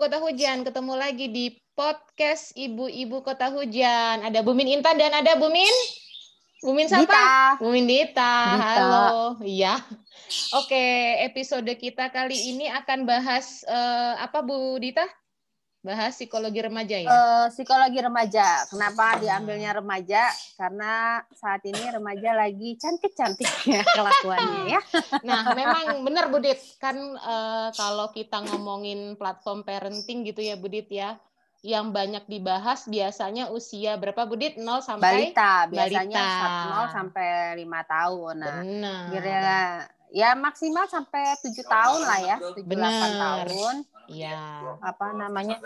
Kota Hujan, ketemu lagi di podcast Ibu-Ibu Kota Hujan. Ada Bumin Intan dan ada Bumin Bumin siapa? Dita. Bumin Dita. Dita. Halo. Iya. Oke, episode kita kali ini akan bahas eh, apa Bu Dita? Bahas psikologi remaja ya. Eh, psikologi remaja. Kenapa diambilnya remaja? Karena saat ini remaja lagi cantik-cantiknya kelakuannya ya. Nah, memang benar Budit. Kan eh, kalau kita ngomongin platform parenting gitu ya Budit ya, yang banyak dibahas biasanya usia berapa Budit? 0 sampai Balita biasanya balita. 0 sampai 5 tahun. Nah, Benar. kira ya maksimal sampai 7 tahun lah ya, 7 Benar. 8 tahun. Iya. Apa namanya?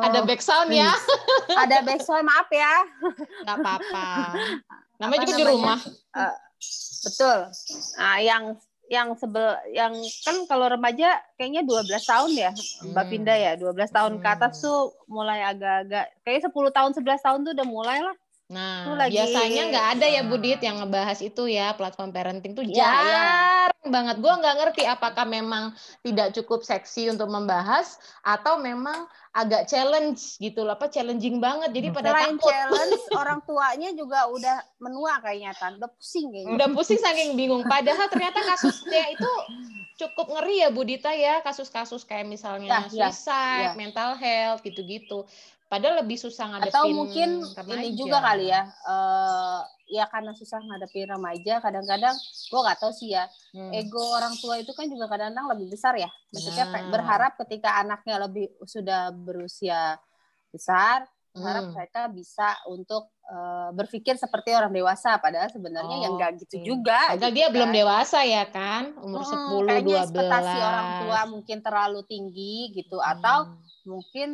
Ada Oh, back sound ya? ada backsound maaf ya. Nggak apa-apa. Namanya Apa juga di namanya? rumah. Eh, betul. Nah, yang yang sebel yang kan kalau remaja kayaknya 12 tahun ya Mbak Hmm. Pinda ya 12 tahun ke atas Hmm. tuh mulai agak-agak kayak 10 tahun 11 tahun tuh udah mulai lah Nah, lagi- biasanya nggak ada ya Budit yang ngebahas itu ya platform parenting tuh Iya, jarang banget. Gua nggak ngerti apakah memang tidak cukup seksi untuk membahas atau memang agak challenge gitu loh, apa challenging banget. Jadi pada selain takut. challenge orang tuanya juga udah menua kayaknya tan udah pusing kayaknya Udah pusing saking bingung. Padahal ternyata kasusnya itu cukup ngeri ya Budita ya, kasus-kasus kayak misalnya Ya, ya, suicide, ya. mental health gitu-gitu. Padahal lebih susah ngadepin atau mungkin remaja. ini juga kali ya eh, ya karena susah ngadepin remaja kadang-kadang gue nggak tahu sih ya Hmm. ego orang tua itu kan juga kadang-kadang lebih besar ya maksudnya Benar. berharap ketika anaknya lebih sudah berusia besar berharap Hmm. mereka bisa untuk eh, berpikir seperti orang dewasa padahal sebenarnya yang enggak gitu Oke. juga Padahal gitu dia kan. belum dewasa ya kan, umur Hmm, 10, kayaknya 12. ekspektasi orang tua mungkin terlalu tinggi gitu atau Hmm. mungkin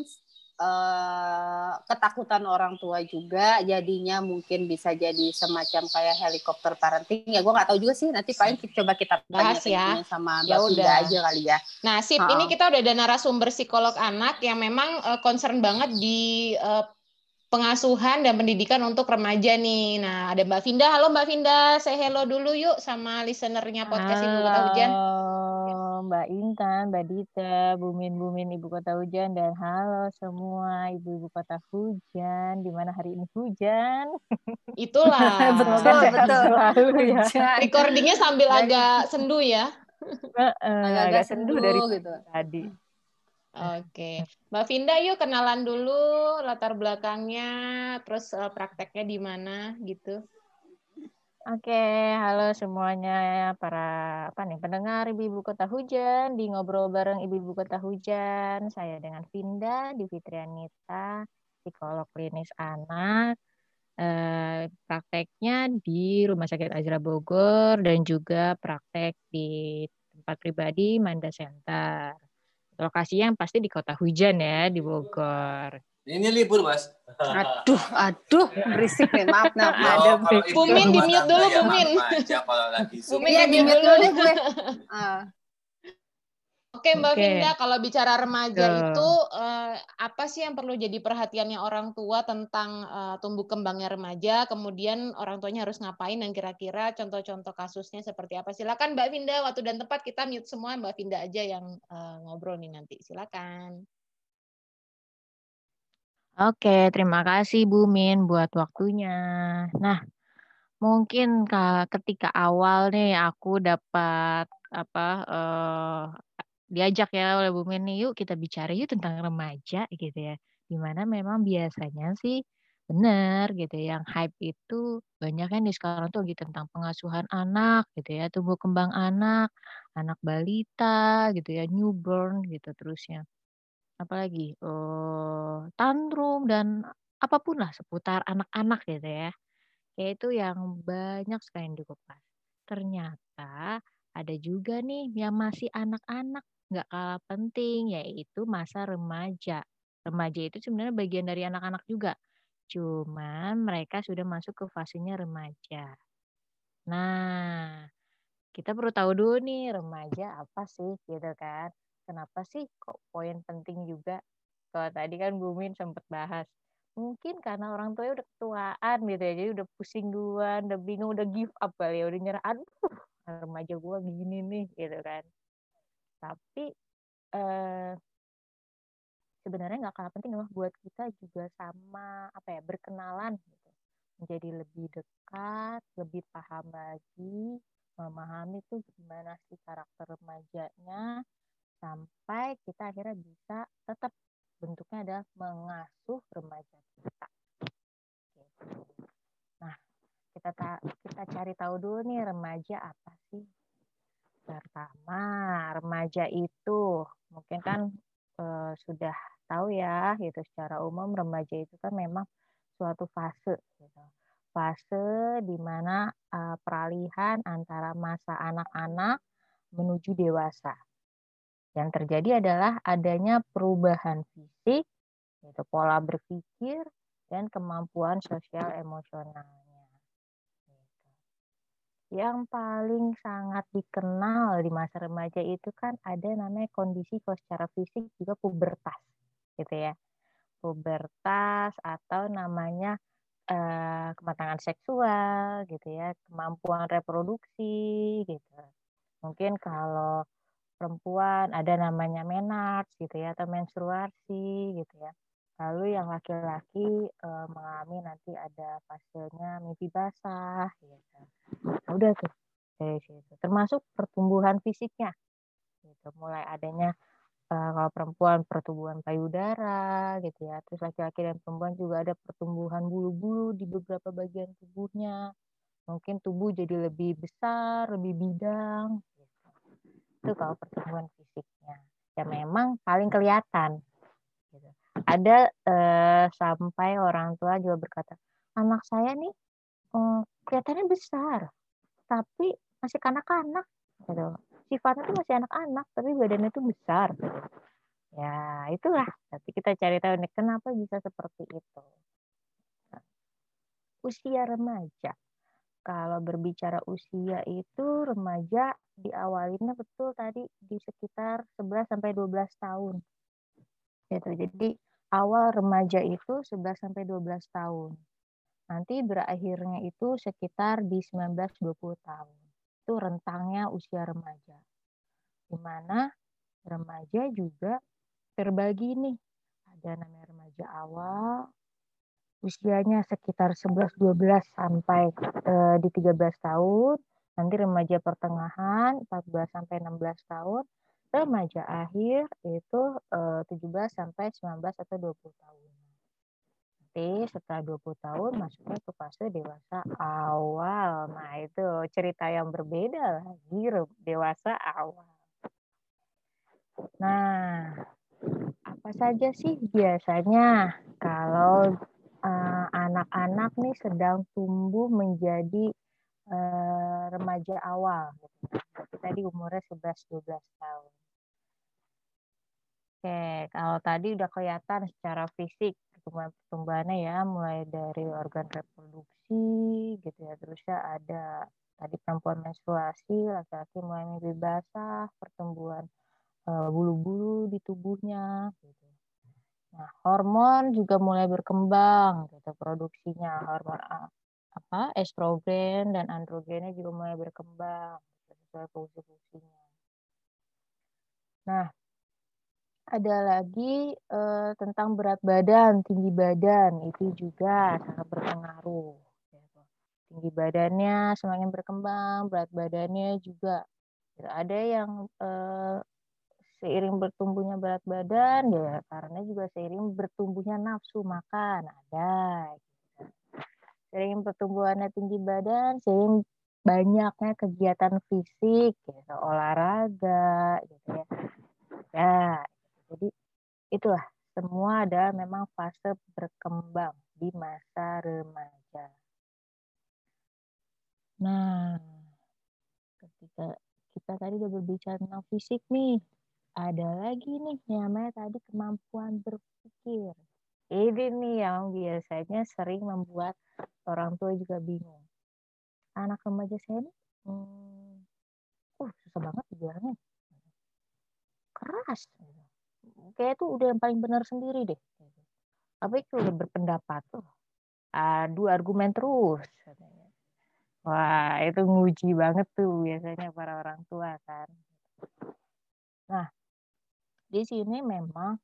eh, ketakutan orang tua juga jadinya mungkin bisa jadi semacam kayak helikopter parenting ya gue nggak tahu juga sih nanti paling kita coba kita Bahas ya. sama Ya udah. aja kali ya Nah, sip, Ha-ha. ini kita udah ada narasumber psikolog anak yang memang eh, concern banget di eh, pengasuhan dan pendidikan untuk remaja nih. Nah, ada Mbak Vinda. Halo Mbak Vinda, say hello dulu yuk sama listenernya podcast Ibu Kota Hujan. Halo Mbak Intan, Mbak Dita, Bumin-Bumin Ibu Kota Hujan, dan halo semua Ibu-Ibu Kota Hujan, di mana hari ini hujan. Itulah. Betul, betul. selalu ya. Recordingnya sambil agak sendu ya. Heeh, agak-agak agak sendu dari gitu tadi. Oke, Mbak Vinda yuk kenalan dulu latar belakangnya, terus eh, prakteknya di mana gitu. Oke, halo semuanya para apa nih pendengar Ibu-Ibu Kota Hujan di ngobrol bareng Ibu-Ibu Kota Hujan. Saya dengan Vinda di Fitrianita, psikolog klinis anak. Eh, prakteknya di Rumah Sakit Azra Bogor dan juga praktek di tempat pribadi Manda Center. Lokasinya yang pasti di Kota Hujan ya di Bogor. Ini libur, Mas. aduh aduh berisik nih maaf maaf maaf. Ada Bumin, di-mute tangga dulu, ya Bumin. Zoom. Bumin, di-mute di-mute dulu. dulu deh gue. Ah. Oke Mbak Oke. Vinda, kalau bicara remaja itu eh, apa sih yang perlu jadi perhatiannya orang tua tentang eh, tumbuh kembangnya remaja? Kemudian orang tuanya harus ngapain dan kira-kira contoh-contoh kasusnya seperti apa? Silakan Mbak Vinda, waktu dan tempat kita mute semua, Mbak Vinda aja yang eh, ngobrol nih nanti. Silakan. Oke, terima kasih Bu Min buat waktunya. Nah, mungkin ka- ketika awal nih aku dapat apa eh, diajak ya oleh Bu Min nih, yuk kita bicara yuk tentang remaja gitu ya. Di mana memang biasanya sih benar gitu ya, yang hype itu banyak kan di sekarang tuh lagi tentang pengasuhan anak gitu ya, tumbuh kembang anak, anak balita gitu ya, newborn gitu terusnya apalagi eh tantrum dan apa pun lah seputar anak-anak gitu ya. Yaitu yang banyak sekali yang dikupas. Ternyata ada juga nih yang masih anak-anak nggak kalah penting yaitu masa remaja. Remaja itu sebenarnya bagian dari anak-anak juga. Cuman mereka sudah masuk ke fasenya remaja. Nah, kita perlu tahu dulu nih remaja apa sih gitu kan. Kenapa sih kok poin penting juga? Kalau tadi kan Bumin sempat bahas. Mungkin karena orang tuanya udah ketuaan gitu ya. Jadi udah pusing duluan, udah bingung, udah give up kali ya. Udah nyerah, aduh remaja gua gini nih gitu kan. Tapi eh, sebenarnya nggak kalah penting loh buat kita juga sama apa ya berkenalan gitu menjadi lebih dekat lebih paham lagi memahami tuh gimana sih karakter remajanya sampai kita akhirnya bisa tetap bentuknya adalah mengasuh remaja kita. Gitu. Nah, kita ta kita cari tahu dulu nih remaja apa sih? Pertama, remaja itu mungkin kan e, sudah tahu ya, gitu secara umum remaja itu kan memang suatu fase, gitu. fase di mana e, peralihan antara masa anak-anak menuju dewasa yang terjadi adalah adanya perubahan fisik, yaitu pola berpikir, dan kemampuan sosial emosionalnya. Yang paling sangat dikenal di masa remaja itu kan ada namanya kondisi kalau secara fisik juga pubertas, gitu ya. Pubertas atau namanya eh, kematangan seksual, gitu ya, kemampuan reproduksi, gitu. Mungkin kalau perempuan ada namanya menards gitu ya atau menstruasi gitu ya. Lalu yang laki-laki e, mengalami nanti ada fasenya mimpi basah gitu. Udah tuh dari. Termasuk pertumbuhan fisiknya. Gitu. Mulai adanya e, kalau perempuan pertumbuhan payudara gitu ya. Terus laki-laki dan perempuan juga ada pertumbuhan bulu-bulu di beberapa bagian tubuhnya. Mungkin tubuh jadi lebih besar, lebih bidang itu kalau pertumbuhan fisiknya ya memang paling kelihatan gitu. Ada eh, sampai orang tua juga berkata anak saya nih eh, kelihatannya besar tapi masih kanak-kanak gitu sifatnya tuh masih anak-anak tapi badannya tuh besar gitu. ya itulah tapi kita cari tahu nih kenapa bisa seperti itu usia remaja kalau berbicara usia itu remaja diawalinnya betul tadi di sekitar 11 sampai 12 tahun. Gitu. Jadi awal remaja itu 11 sampai 12 tahun. Nanti berakhirnya itu sekitar di 19-20 tahun. Itu rentangnya usia remaja. Di mana remaja juga terbagi nih. Ada namanya remaja awal, usianya sekitar 11-12 sampai uh, di 13 tahun, nanti remaja pertengahan 14 sampai 16 tahun, remaja akhir itu uh, 17 sampai 19 atau 20 tahun. Nanti setelah 20 tahun masuknya ke fase dewasa awal. Nah, itu cerita yang berbeda lagi dewasa awal. Nah, apa saja sih biasanya kalau Eh, anak-anak uh, nih sedang tumbuh menjadi uh, remaja awal. Tadi umurnya 11-12 tahun. Oke, kalau tadi udah kelihatan secara fisik pertumbuhan pertumbuhannya ya, mulai dari organ reproduksi gitu ya, terusnya ada tadi perempuan menstruasi, laki-laki mulai mimpi basah, pertumbuhan eh, bulu-bulu di tubuhnya gitu. Nah, hormon juga mulai berkembang gitu produksinya hormon apa estrogen dan androgennya juga mulai berkembang gitu, sesuai fungsi-fungsinya. Nah, ada lagi eh, tentang berat badan, tinggi badan itu juga sangat berpengaruh. Gitu. Tinggi badannya semakin berkembang, berat badannya juga. Ada yang eh, seiring bertumbuhnya berat badan ya karena juga seiring bertumbuhnya nafsu makan ada gitu. seiring pertumbuhannya tinggi badan seiring banyaknya kegiatan fisik gitu olahraga gitu ya ya jadi itulah semua ada memang fase berkembang di masa remaja nah ketika kita tadi udah berbicara tentang fisik nih ada lagi nih namanya tadi kemampuan berpikir. Ini nih yang biasanya sering membuat orang tua juga bingung. Anak remaja saya ini, hmm, uh, susah banget dibilangnya. Keras. Kayak itu udah yang paling benar sendiri deh. Tapi itu udah berpendapat tuh. Adu argumen terus. Wah, itu nguji banget tuh biasanya para orang tua kan. Nah, di sini memang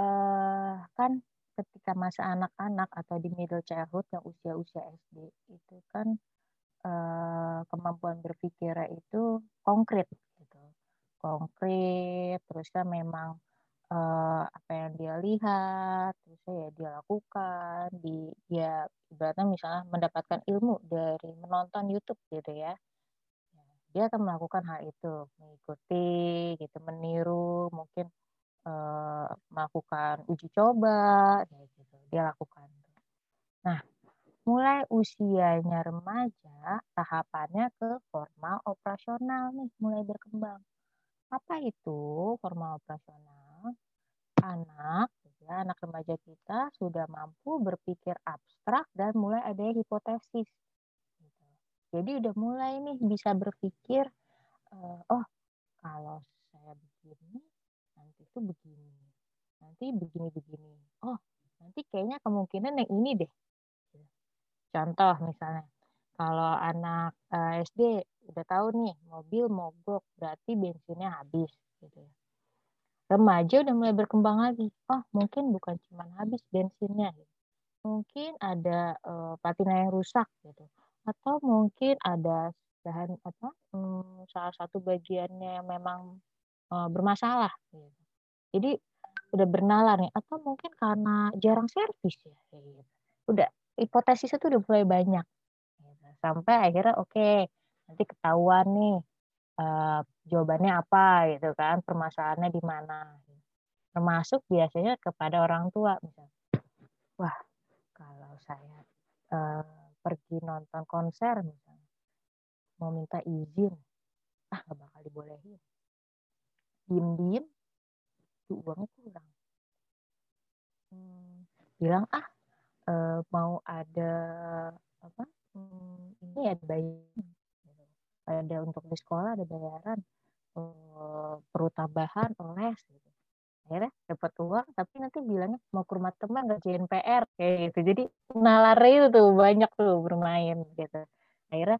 uh, kan ketika masa anak-anak atau di middle childhood yang usia-usia SD itu kan uh, kemampuan berpikirnya itu konkret gitu konkret terus kan memang uh, apa yang dia lihat terus ya dia lakukan di dia ibaratnya misalnya mendapatkan ilmu dari menonton YouTube gitu ya. Dia akan melakukan hal itu mengikuti gitu meniru mungkin uh, melakukan uji coba gitu dia lakukan. Nah mulai usianya remaja tahapannya ke formal operasional nih mulai berkembang. Apa itu formal operasional anak ya anak remaja kita sudah mampu berpikir abstrak dan mulai ada hipotesis jadi udah mulai nih bisa berpikir, uh, oh kalau saya begini, nanti itu begini. Nanti begini-begini. Oh, nanti kayaknya kemungkinan yang ini deh. Contoh misalnya, kalau anak eh, SD udah tahu nih mobil mogok berarti bensinnya habis gitu ya. Remaja udah mulai berkembang lagi. Oh, mungkin bukan cuma habis bensinnya. Gitu. Mungkin ada uh, patina yang rusak gitu atau mungkin ada bahan apa hmm, salah satu bagiannya yang memang uh, bermasalah gitu. jadi udah bernalar nih atau mungkin karena jarang servis ya gitu. udah hipotesis itu udah mulai banyak gitu. sampai akhirnya oke okay, nanti ketahuan nih uh, jawabannya apa gitu kan permasalahannya di mana. Termasuk biasanya kepada orang tua misalnya wah kalau saya uh, pergi nonton konser misalnya mau minta izin ah nggak bakal dibolehin. Diem diem tuh uangnya kurang hmm, bilang ah e, mau ada apa hmm, ini ada bayaran ada untuk di sekolah ada bayaran e, perlu tambahan les gitu. Akhirnya dapat uang tapi nanti bilangnya mau ke rumah teman ngerjain PR kayak gitu. Jadi nalar itu tuh banyak tuh bermain gitu. Akhirnya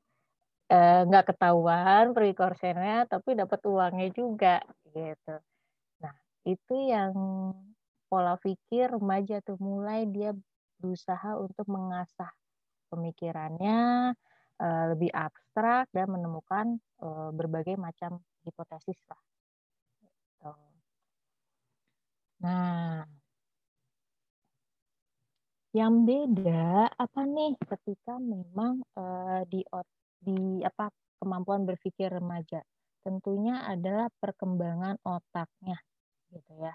eh, nggak eh, ketahuan pergi tapi dapat uangnya juga gitu. Nah itu yang pola pikir remaja tuh mulai dia berusaha untuk mengasah pemikirannya eh, lebih abstrak dan menemukan eh, berbagai macam hipotesis lah gitu. Nah, yang beda apa nih ketika memang uh, di di apa kemampuan berpikir remaja? Tentunya adalah perkembangan otaknya, gitu ya.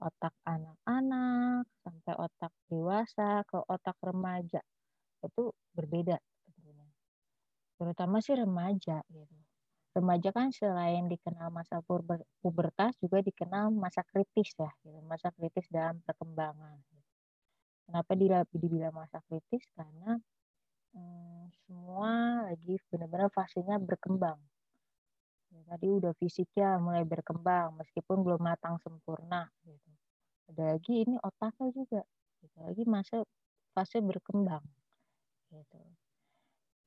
Otak anak-anak sampai otak dewasa ke otak remaja itu berbeda. Terutama sih remaja gitu remaja kan selain dikenal masa pubertas juga dikenal masa kritis ya, gitu. masa kritis dalam perkembangan. Kenapa dibilang masa kritis? Karena hmm, semua lagi benar-benar fasenya berkembang. Ya, tadi udah fisiknya mulai berkembang meskipun belum matang sempurna. Gitu. Ada lagi ini otaknya juga. Gitu. Lagi masa fase berkembang. Gitu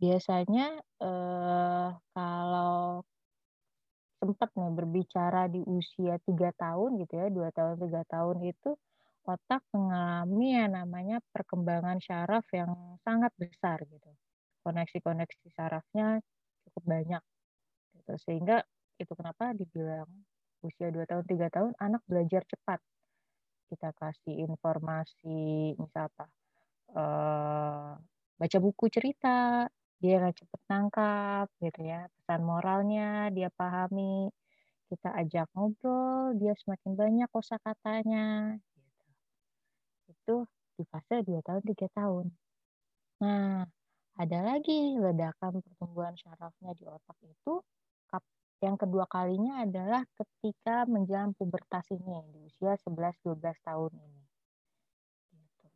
biasanya eh, kalau sempat nih berbicara di usia tiga tahun gitu ya dua tahun tiga tahun itu otak mengalami yang namanya perkembangan syaraf yang sangat besar gitu. Koneksi-koneksi syarafnya cukup banyak gitu. Sehingga itu kenapa dibilang usia dua tahun tiga tahun anak belajar cepat. Kita kasih informasi misal apa uh, baca buku cerita dia nggak cepet nangkap gitu ya pesan moralnya dia pahami kita ajak ngobrol dia semakin banyak kosakatanya gitu itu di fase dua tahun tiga tahun nah ada lagi ledakan pertumbuhan syarafnya di otak itu yang kedua kalinya adalah ketika menjelang pubertas ini di usia 11-12 tahun ini. Gitu.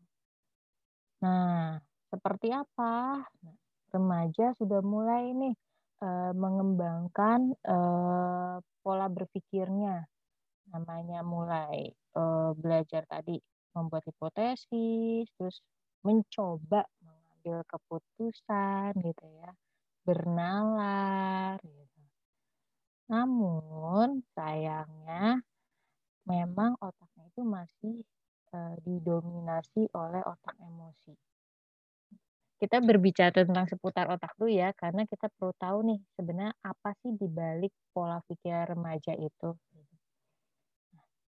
Nah, seperti apa? Nah, remaja sudah mulai nih uh, mengembangkan uh, pola berpikirnya. Namanya mulai uh, belajar tadi membuat hipotesis, terus mencoba mengambil keputusan gitu ya, bernalar gitu. Namun sayangnya memang otaknya itu masih uh, didominasi oleh otak emosi. Kita berbicara tentang seputar otak dulu ya, karena kita perlu tahu nih sebenarnya apa sih dibalik pola pikir remaja itu.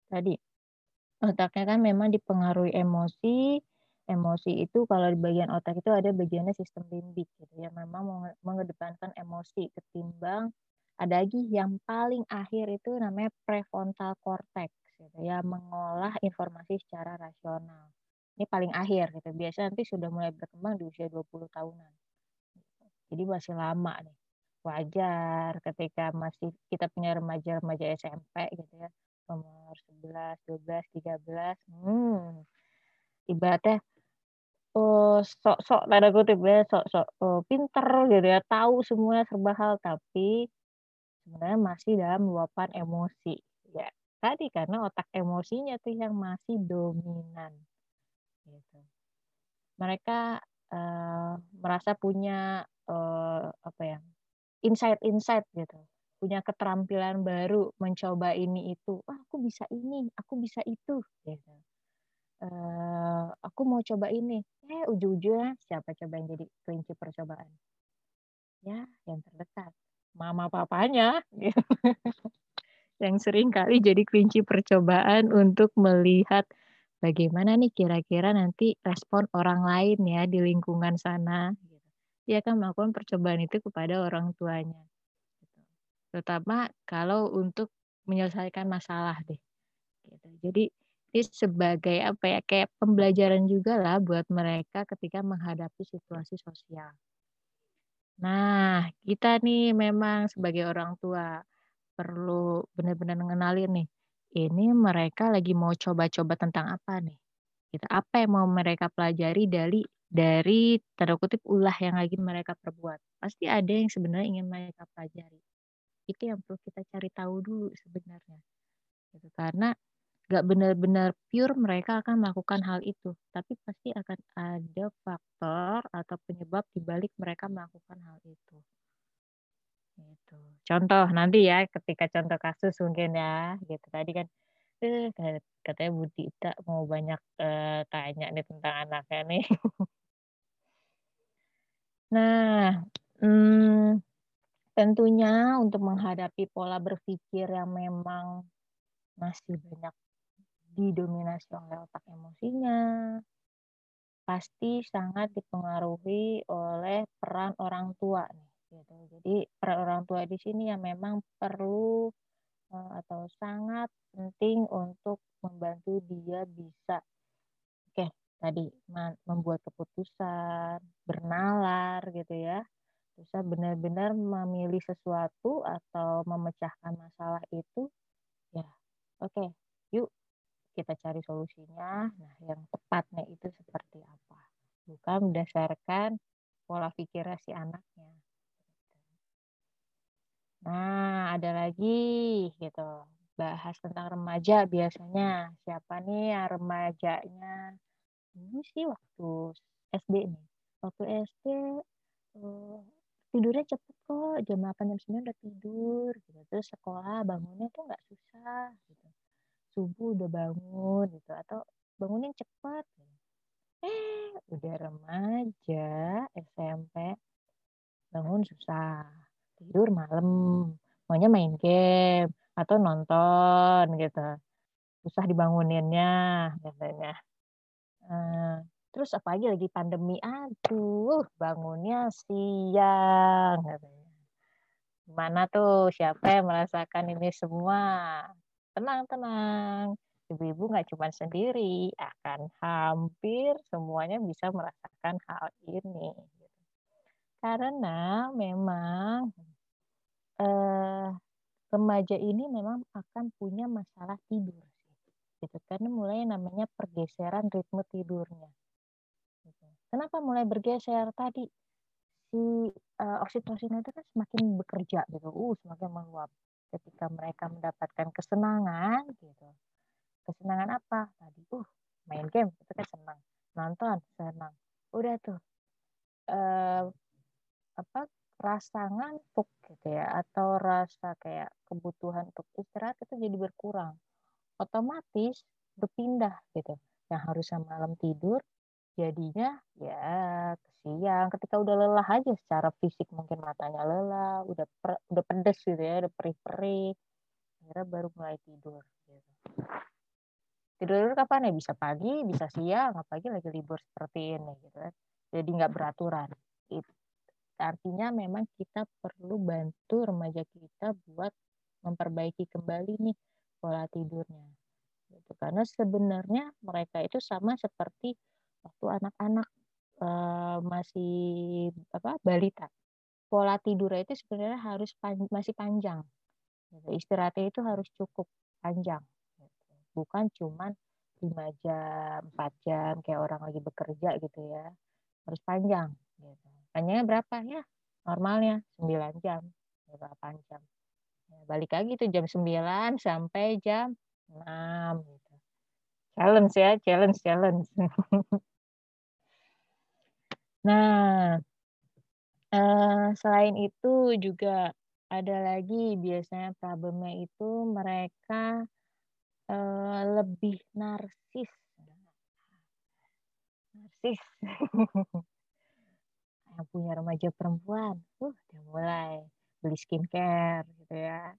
Tadi otaknya kan memang dipengaruhi emosi, emosi itu kalau di bagian otak itu ada bagiannya sistem limbik gitu ya. Memang mengedepankan emosi ketimbang ada lagi yang paling akhir itu namanya prefrontal cortex gitu ya mengolah informasi secara rasional ini paling akhir gitu. Biasa nanti sudah mulai berkembang di usia 20 tahunan. Jadi masih lama nih. Wajar ketika masih kita punya remaja-remaja SMP gitu ya. Umur 11, 12, 13 hmm. Ibaratnya oh, sok-sok tanda kutip ya sok-sok oh, pinter gitu ya. Tahu semua serba hal tapi sebenarnya masih dalam luapan emosi. Ya tadi karena otak emosinya tuh yang masih dominan gitu. Mereka uh, merasa punya uh, apa ya insight-insight gitu. Punya keterampilan baru mencoba ini itu. Ah, aku bisa ini aku bisa itu gitu. Uh, aku mau coba ini. Eh ujung-ujungnya siapa coba yang jadi kelinci percobaan? Ya yang terdekat. Mama papanya yang sering kali jadi kelinci percobaan untuk melihat bagaimana nih kira-kira nanti respon orang lain ya di lingkungan sana dia akan melakukan percobaan itu kepada orang tuanya terutama kalau untuk menyelesaikan masalah deh gitu. jadi ini sebagai apa ya kayak pembelajaran juga lah buat mereka ketika menghadapi situasi sosial. Nah, kita nih memang sebagai orang tua perlu benar-benar mengenali nih. Ini mereka lagi mau coba-coba tentang apa nih? Kita gitu. apa yang mau mereka pelajari dari dari tanda kutip ulah yang lagi mereka perbuat. Pasti ada yang sebenarnya ingin mereka pelajari. Itu yang perlu kita cari tahu dulu sebenarnya. Gitu. Karena gak benar-benar pure mereka akan melakukan hal itu, tapi pasti akan ada faktor atau penyebab di balik mereka melakukan hal itu. Gitu. Contoh nanti ya ketika contoh kasus mungkin ya, gitu tadi kan eh katanya Bu Dita mau banyak eh, tanya nih tentang anaknya nih. nah, hmm, tentunya untuk menghadapi pola berpikir yang memang masih banyak didominasi oleh otak emosinya, pasti sangat dipengaruhi oleh peran orang tua nih gitu. Jadi peran orang tua di sini yang memang perlu uh, atau sangat penting untuk membantu dia bisa oke tadi membuat keputusan, bernalar gitu ya. Bisa benar-benar memilih sesuatu atau memecahkan masalah itu ya oke yuk kita cari solusinya. Nah, yang tepatnya itu seperti apa? Bukan berdasarkan pola pikir si anaknya. Nah, ada lagi gitu. Bahas tentang remaja biasanya. Siapa nih yang remajanya? Ini sih waktu SD nih. Waktu SD eh, tidurnya cepet kok. Jam 8, jam 9 udah tidur. Gitu. Terus sekolah bangunnya tuh nggak susah. Gitu subuh udah bangun gitu atau bangun yang cepat eh udah remaja SMP bangun susah tidur malam maunya main game atau nonton gitu. Susah dibanguninnya katanya uh, terus apa lagi pandemi. Aduh bangunnya siang katanya. Gimana tuh? Siapa yang merasakan ini semua? Tenang tenang. Ibu-ibu nggak cuma sendiri akan hampir semuanya bisa merasakan hal ini. Karena memang eh, remaja ini memang akan punya masalah tidur gitu karena mulai namanya pergeseran ritme tidurnya. Kenapa mulai bergeser? Tadi si uh, oksitosin itu kan semakin bekerja gitu. Uh semakin meluap ketika mereka mendapatkan kesenangan gitu. Kesenangan apa? Tadi uh main game. Itu kan senang. Nonton senang. Udah tuh eh, apa rasa ngantuk gitu ya atau rasa kayak kebutuhan untuk istirahat itu jadi berkurang. Otomatis berpindah gitu. Yang harusnya malam tidur jadinya ya siang ketika udah lelah aja secara fisik mungkin matanya lelah udah per, udah pedes gitu ya udah perih-perih akhirnya baru mulai tidur gitu. tidur kapan ya? Bisa pagi bisa siang apalagi lagi libur seperti ini gitu kan. Jadi nggak beraturan. Itu artinya memang kita perlu bantu remaja kita buat memperbaiki kembali nih pola tidurnya gitu. karena sebenarnya mereka itu sama seperti waktu anak-anak uh, masih apa balita pola tidur itu sebenarnya harus pan, masih panjang gitu. istirahatnya itu harus cukup panjang bukan cuman lima jam empat jam kayak orang lagi bekerja gitu ya harus panjang gitu. Panjangnya berapa ya normalnya 9 jam 8 jam ya, balik lagi tuh jam 9 sampai jam 6 gitu. challenge ya challenge challenge Nah, eh, selain itu juga ada lagi biasanya problemnya itu mereka eh, lebih narsis. Narsis. Yang punya remaja perempuan, uh, udah mulai beli skincare gitu ya.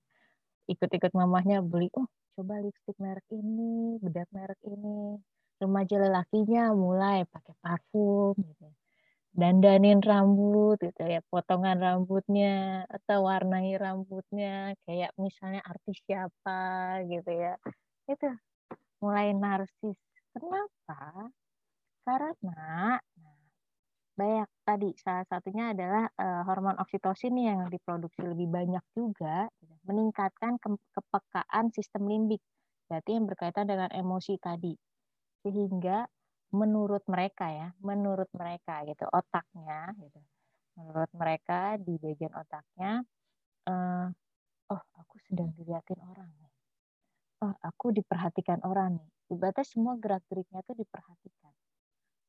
Ikut-ikut mamahnya beli, oh coba lipstick merek ini, bedak merek ini. Remaja lelakinya mulai pakai parfum gitu dandanin rambut gitu ya, potongan rambutnya atau warnai rambutnya kayak misalnya artis siapa gitu ya. Itu mulai narsis. Kenapa? Karena banyak tadi salah satunya adalah uh, hormon oksitosin yang diproduksi lebih banyak juga gitu. meningkatkan ke kepekaan sistem limbik berarti yang berkaitan dengan emosi tadi sehingga menurut mereka ya, menurut mereka gitu otaknya gitu. Menurut mereka di bagian otaknya uh, oh aku sedang dilihatin orang nih. Oh, aku diperhatikan orang nih. Ibaratnya semua gerak-geriknya tuh diperhatikan.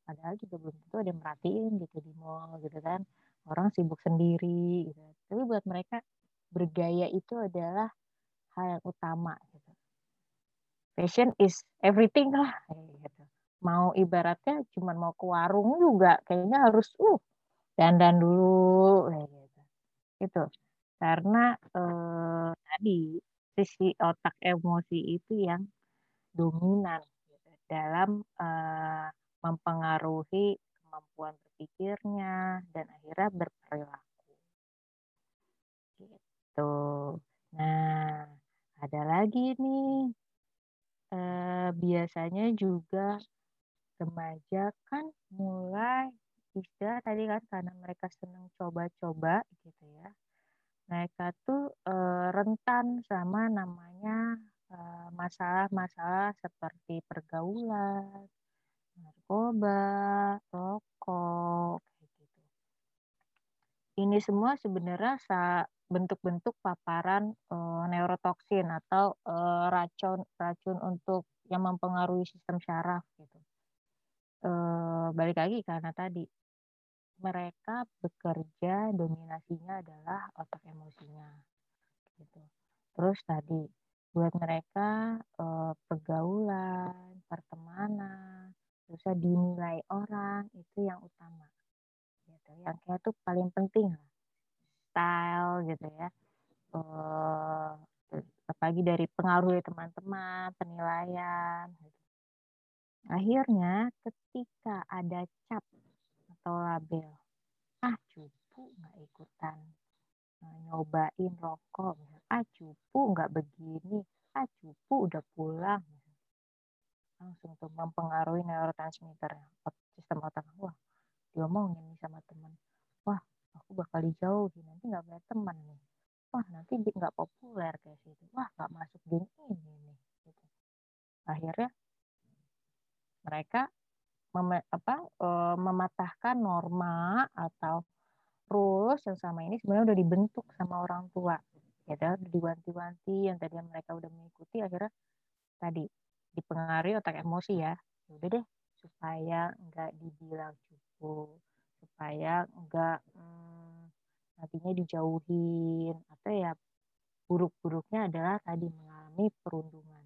Padahal juga belum tentu ada yang merhatiin gitu di mall gitu kan. Orang sibuk sendiri gitu. Tapi buat mereka bergaya itu adalah hal yang utama gitu. Fashion is everything lah gitu mau ibaratnya cuma mau ke warung juga kayaknya harus uh dandan dulu gitu itu karena eh, tadi sisi otak emosi itu yang dominan gitu, dalam eh, mempengaruhi kemampuan berpikirnya dan akhirnya berperilaku. Gitu. Nah ada lagi nih. Eh, biasanya juga remaja kan mulai istilah tadi kan karena mereka senang coba-coba gitu ya. Mereka tuh e, rentan sama namanya masalah-masalah seperti pergaulan narkoba rokok gitu. Ini semua sebenarnya bentuk-bentuk paparan e, neurotoksin atau e, racun racun untuk yang mempengaruhi sistem syaraf gitu. Eh, balik lagi karena tadi mereka bekerja dominasinya adalah otak emosinya gitu. Terus tadi buat mereka eh, pergaulan pertemanan terus dinilai orang itu yang utama. Gitu yang kayak tuh paling penting lah. Style gitu ya. Eh, apalagi dari pengaruh teman-teman penilaian gitu. Akhirnya ketika ada cap atau label, ah cupu nggak ikutan nah, nyobain rokok, ah cupu nggak begini, ah cupu udah pulang, langsung tuh mempengaruhi neurotransmitter sistem otak. Wah diomongin nih sama teman wah aku bakal dijauhi nanti nggak punya teman nih. Wah nanti nggak populer kayak situ wah nggak masuk geng ini nih gitu. akhirnya mereka mem apa, e, mematahkan norma atau rules yang sama ini sebenarnya udah dibentuk sama orang tua ya udah diwanti-wanti yang tadi mereka udah mengikuti akhirnya tadi dipengaruhi otak emosi ya, ya udah deh supaya nggak dibilang cukup supaya nggak hmm, nantinya dijauhin atau ya buruk-buruknya adalah tadi mengalami perundungan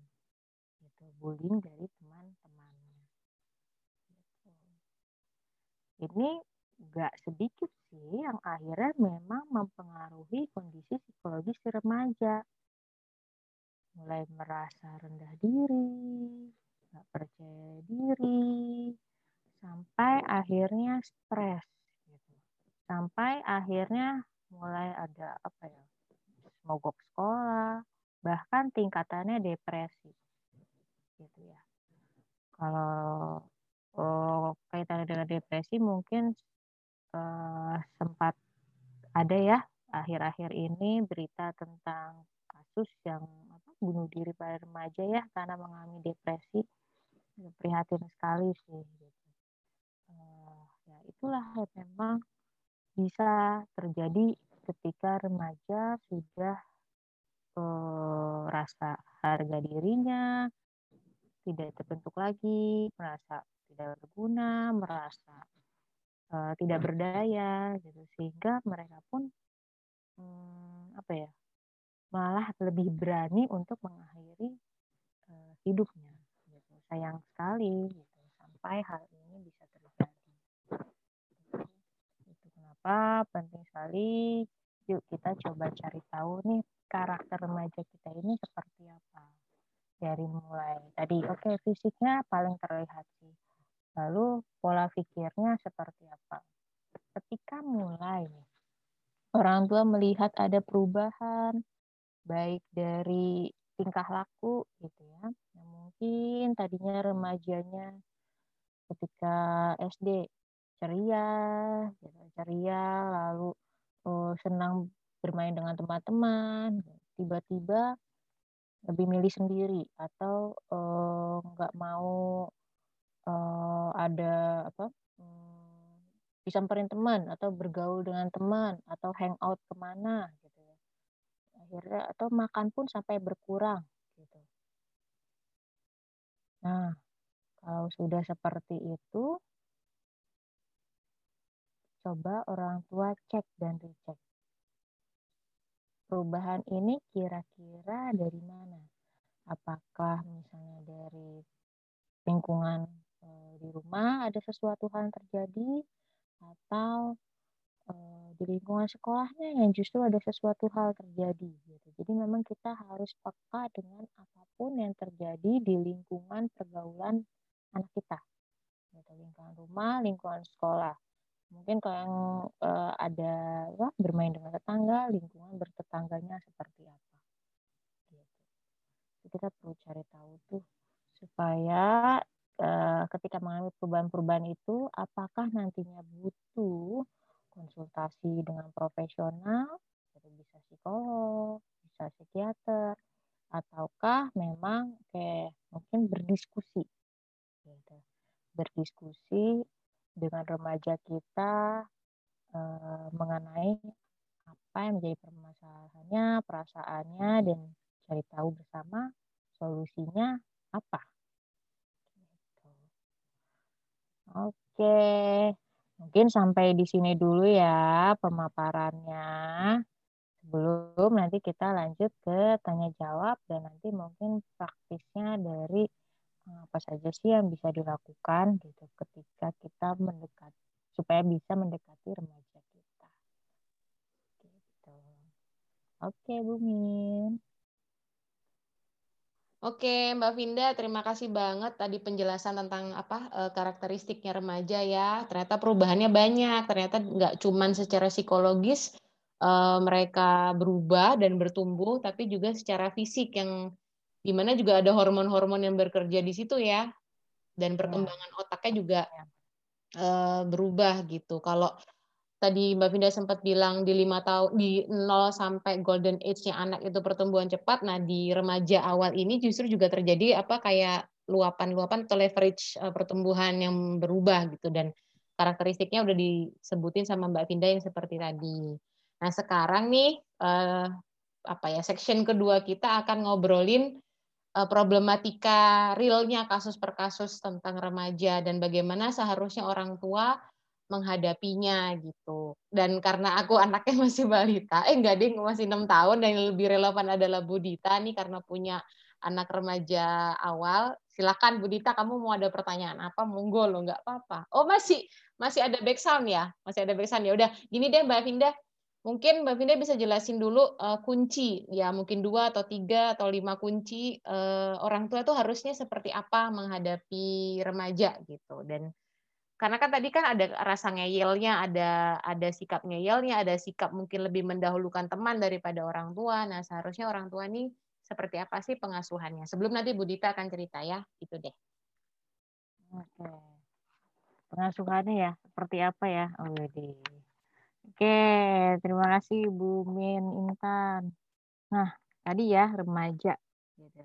bullying dari teman-temannya. Gitu. Ini nggak sedikit sih yang akhirnya memang mempengaruhi kondisi psikologis si remaja. Mulai merasa rendah diri, nggak percaya diri, sampai akhirnya stres. Gitu. Sampai akhirnya mulai ada apa ya, mogok sekolah, bahkan tingkatannya depresi. Gitu ya. Kalau oh, kaitannya dengan depresi mungkin uh, sempat ada ya akhir-akhir ini berita tentang kasus yang bunuh diri pada remaja ya karena mengalami depresi prihatin sekali sih gitu. Uh, ya itulah ya, memang bisa terjadi ketika remaja sudah uh, rasa harga dirinya tidak terbentuk lagi, merasa tidak berguna, merasa uh, tidak berdaya gitu sehingga mereka pun hmm, apa ya malah lebih berani untuk mengakhiri uh, hidupnya gitu. Sayang sekali gitu. Sampai hal ini bisa terjadi. Itu kenapa penting sekali. Yuk kita coba cari tahu nih karakter remaja kita ini seperti apa. Dari mulai tadi oke okay, fisiknya paling terlihat sih. Lalu pola pikirnya seperti apa? Ketika mulai orang tua melihat ada perubahan baik dari tingkah laku gitu ya. Yang mungkin tadinya remajanya ketika SD ceria, gitu, ceria lalu oh, senang bermain dengan teman-teman, tiba-tiba lebih milih sendiri atau oh, nggak mau uh, ada apa hmm, disamperin teman atau bergaul dengan teman atau hangout ke mana akhirnya atau makan pun sampai berkurang gitu. Nah kalau sudah seperti itu coba orang tua cek dan dicek perubahan ini kira-kira dari mana? Apakah misalnya dari lingkungan Eh, di rumah ada sesuatu hal yang terjadi atau uh, di lingkungan sekolahnya yang justru ada sesuatu hal terjadi gitu. Jadi memang kita harus peka dengan apa pun yang terjadi di lingkungan pergaulan anak kita. Gitu, lingkungan rumah, lingkungan sekolah. Mungkin kalau yang uh, ada wah, bermain dengan tetangga, lingkungan bertetangganya seperti apa. Gitu. Jadi kita perlu cari tahu tuh supaya Eh, ketika mengalami perubahan-perubahan itu, apakah nantinya butuh konsultasi dengan profesional, jadi bisa psikolog, bisa psikiater, ataukah memang kayak mungkin berdiskusi, gitu. berdiskusi dengan remaja kita eh, mengenai apa yang menjadi permasalahannya, perasaannya, dan cari tahu bersama solusinya apa. Oke, mungkin sampai di sini dulu ya pemaparannya. Sebelum nanti kita lanjut ke tanya jawab dan nanti mungkin praktisnya dari eh, apa saja sih yang bisa dilakukan gitu ketika kita mendekat supaya bisa mendekati remaja kita. Gitu. Oke, Bu Min. Oke, Mbak Vinda, terima kasih banget tadi penjelasan tentang apa eh, karakteristiknya remaja ya. Ternyata perubahannya banyak. Ternyata nggak cuma secara psikologis uh, mereka berubah dan bertumbuh, tapi juga secara fisik yang di mana juga ada hormon-hormon yang bekerja di situ ya. Dan perkembangan otaknya juga uh, berubah gitu. Kalau tadi Mbak Vinda sempat bilang di lima tahun di 0 sampai golden age-nya anak itu pertumbuhan cepat. Nah, di remaja awal ini justru juga terjadi apa kayak luapan-luapan atau leverage uh, pertumbuhan yang berubah gitu dan karakteristiknya udah disebutin sama Mbak Vinda yang seperti tadi. Nah, sekarang nih uh, apa ya section kedua kita akan ngobrolin uh, problematika realnya kasus per kasus tentang remaja dan bagaimana seharusnya orang tua menghadapinya gitu. Dan karena aku anaknya masih balita, eh enggak deh masih enam tahun dan yang lebih relevan adalah Budita nih karena punya anak remaja awal. Silakan Budita, kamu mau ada pertanyaan apa? Monggo lo, nggak apa-apa. Oh masih masih ada back sound ya, masih ada back sound ya. Udah, gini deh Mbak Vinda, mungkin Mbak Vinda bisa jelasin dulu uh, kunci ya mungkin dua atau tiga atau lima kunci uh, orang tua tuh harusnya seperti apa menghadapi remaja gitu dan karena kan tadi kan ada rasa ngeyelnya, ada ada sikap ngeyelnya, ada sikap mungkin lebih mendahulukan teman daripada orang tua. Nah, seharusnya orang tua nih seperti apa sih pengasuhannya? Sebelum nanti Budita akan cerita ya, itu deh. Oke. Pengasuhannya ya, seperti apa ya? Oh, Oke, terima kasih Bu Min Intan. Nah, tadi ya remaja. Gitu.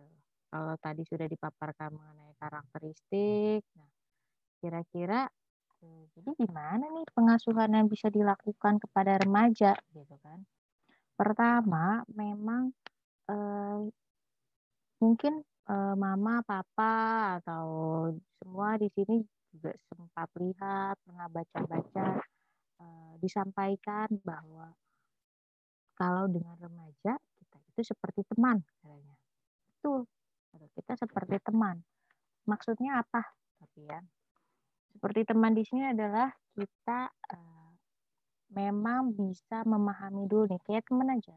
Kalau tadi sudah dipaparkan mengenai karakteristik, nah kira-kira jadi gimana nih pengasuhan yang bisa dilakukan kepada remaja gitu kan? Pertama, memang eh, mungkin eh, mama, papa atau semua di sini juga sempat lihat, pernah baca-baca eh, disampaikan bahwa kalau dengan remaja kita itu seperti teman katanya. Itu kita seperti teman. Maksudnya apa? Tapi ya, seperti teman di sini adalah kita uh, memang bisa memahami dulu nih kayak teman aja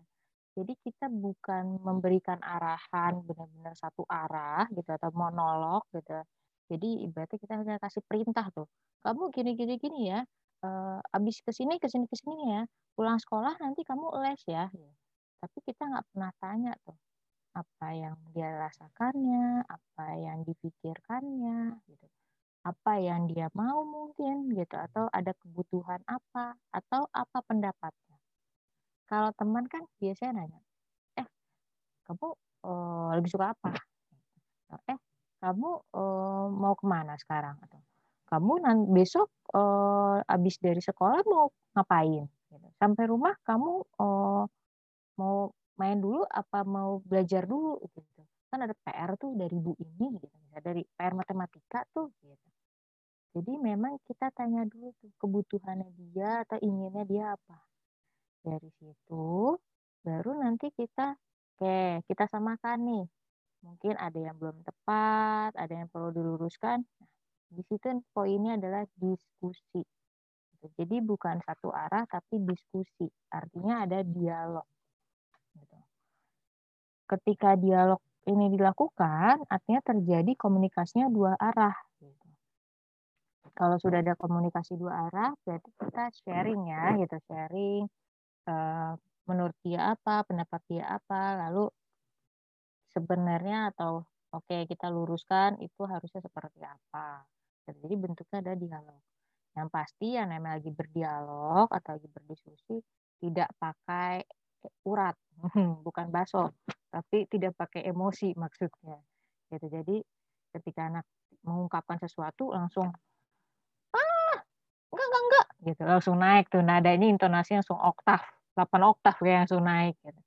jadi kita bukan memberikan arahan benar-benar satu arah gitu atau monolog gitu. Jadi ibaratnya kita hanya kasih perintah tuh. Kamu gini gini gini ya. Uh, abis ke sini ke sini ke sini ya. Pulang sekolah nanti kamu les ya. Tapi kita nggak pernah tanya tuh apa yang dia rasakannya, apa yang dipikirkannya, gitu. Apa yang dia mau mungkin gitu atau ada kebutuhan apa atau apa pendapatnya kalau teman kan biasanya nanya, eh kamu lebih suka apa? Eh kamu uh, mau ke mana sekarang? Atau kamu nanti besok uh, habis dari sekolah mau ngapain? Gitu. Sampai rumah kamu uh, mau main dulu apa mau belajar dulu gitu. Kan ada PR tuh dari bu ini gitu. Dari PR matematika tuh gitu. Jadi memang kita tanya dulu tuh kebutuhannya dia atau inginnya dia apa. Dari situ baru nanti kita oke kita samakan nih. Mungkin ada yang belum tepat ada yang perlu diluruskan. Nah, di situ poinnya adalah diskusi. Jadi bukan satu arah tapi diskusi. Artinya ada dialog. Gitu. ketika dialog ini dilakukan artinya terjadi komunikasinya dua arah. Kalau sudah ada komunikasi dua arah berarti kita sharing ya gitu sharing uh, menurut dia apa, pendapat dia apa, lalu sebenarnya atau oke okay, kita luruskan itu harusnya seperti apa. Jadi bentuknya ada dialog. Yang pasti yang namanya lagi berdialog atau lagi berdiskusi tidak pakai urat, bukan baso, tapi tidak pakai emosi maksudnya. Gitu. Jadi ketika anak mengungkapkan sesuatu langsung enggak enggak enggak gitu langsung naik tuh nadanya intonasi langsung oktav 8 oktav kayak langsung naik gitu.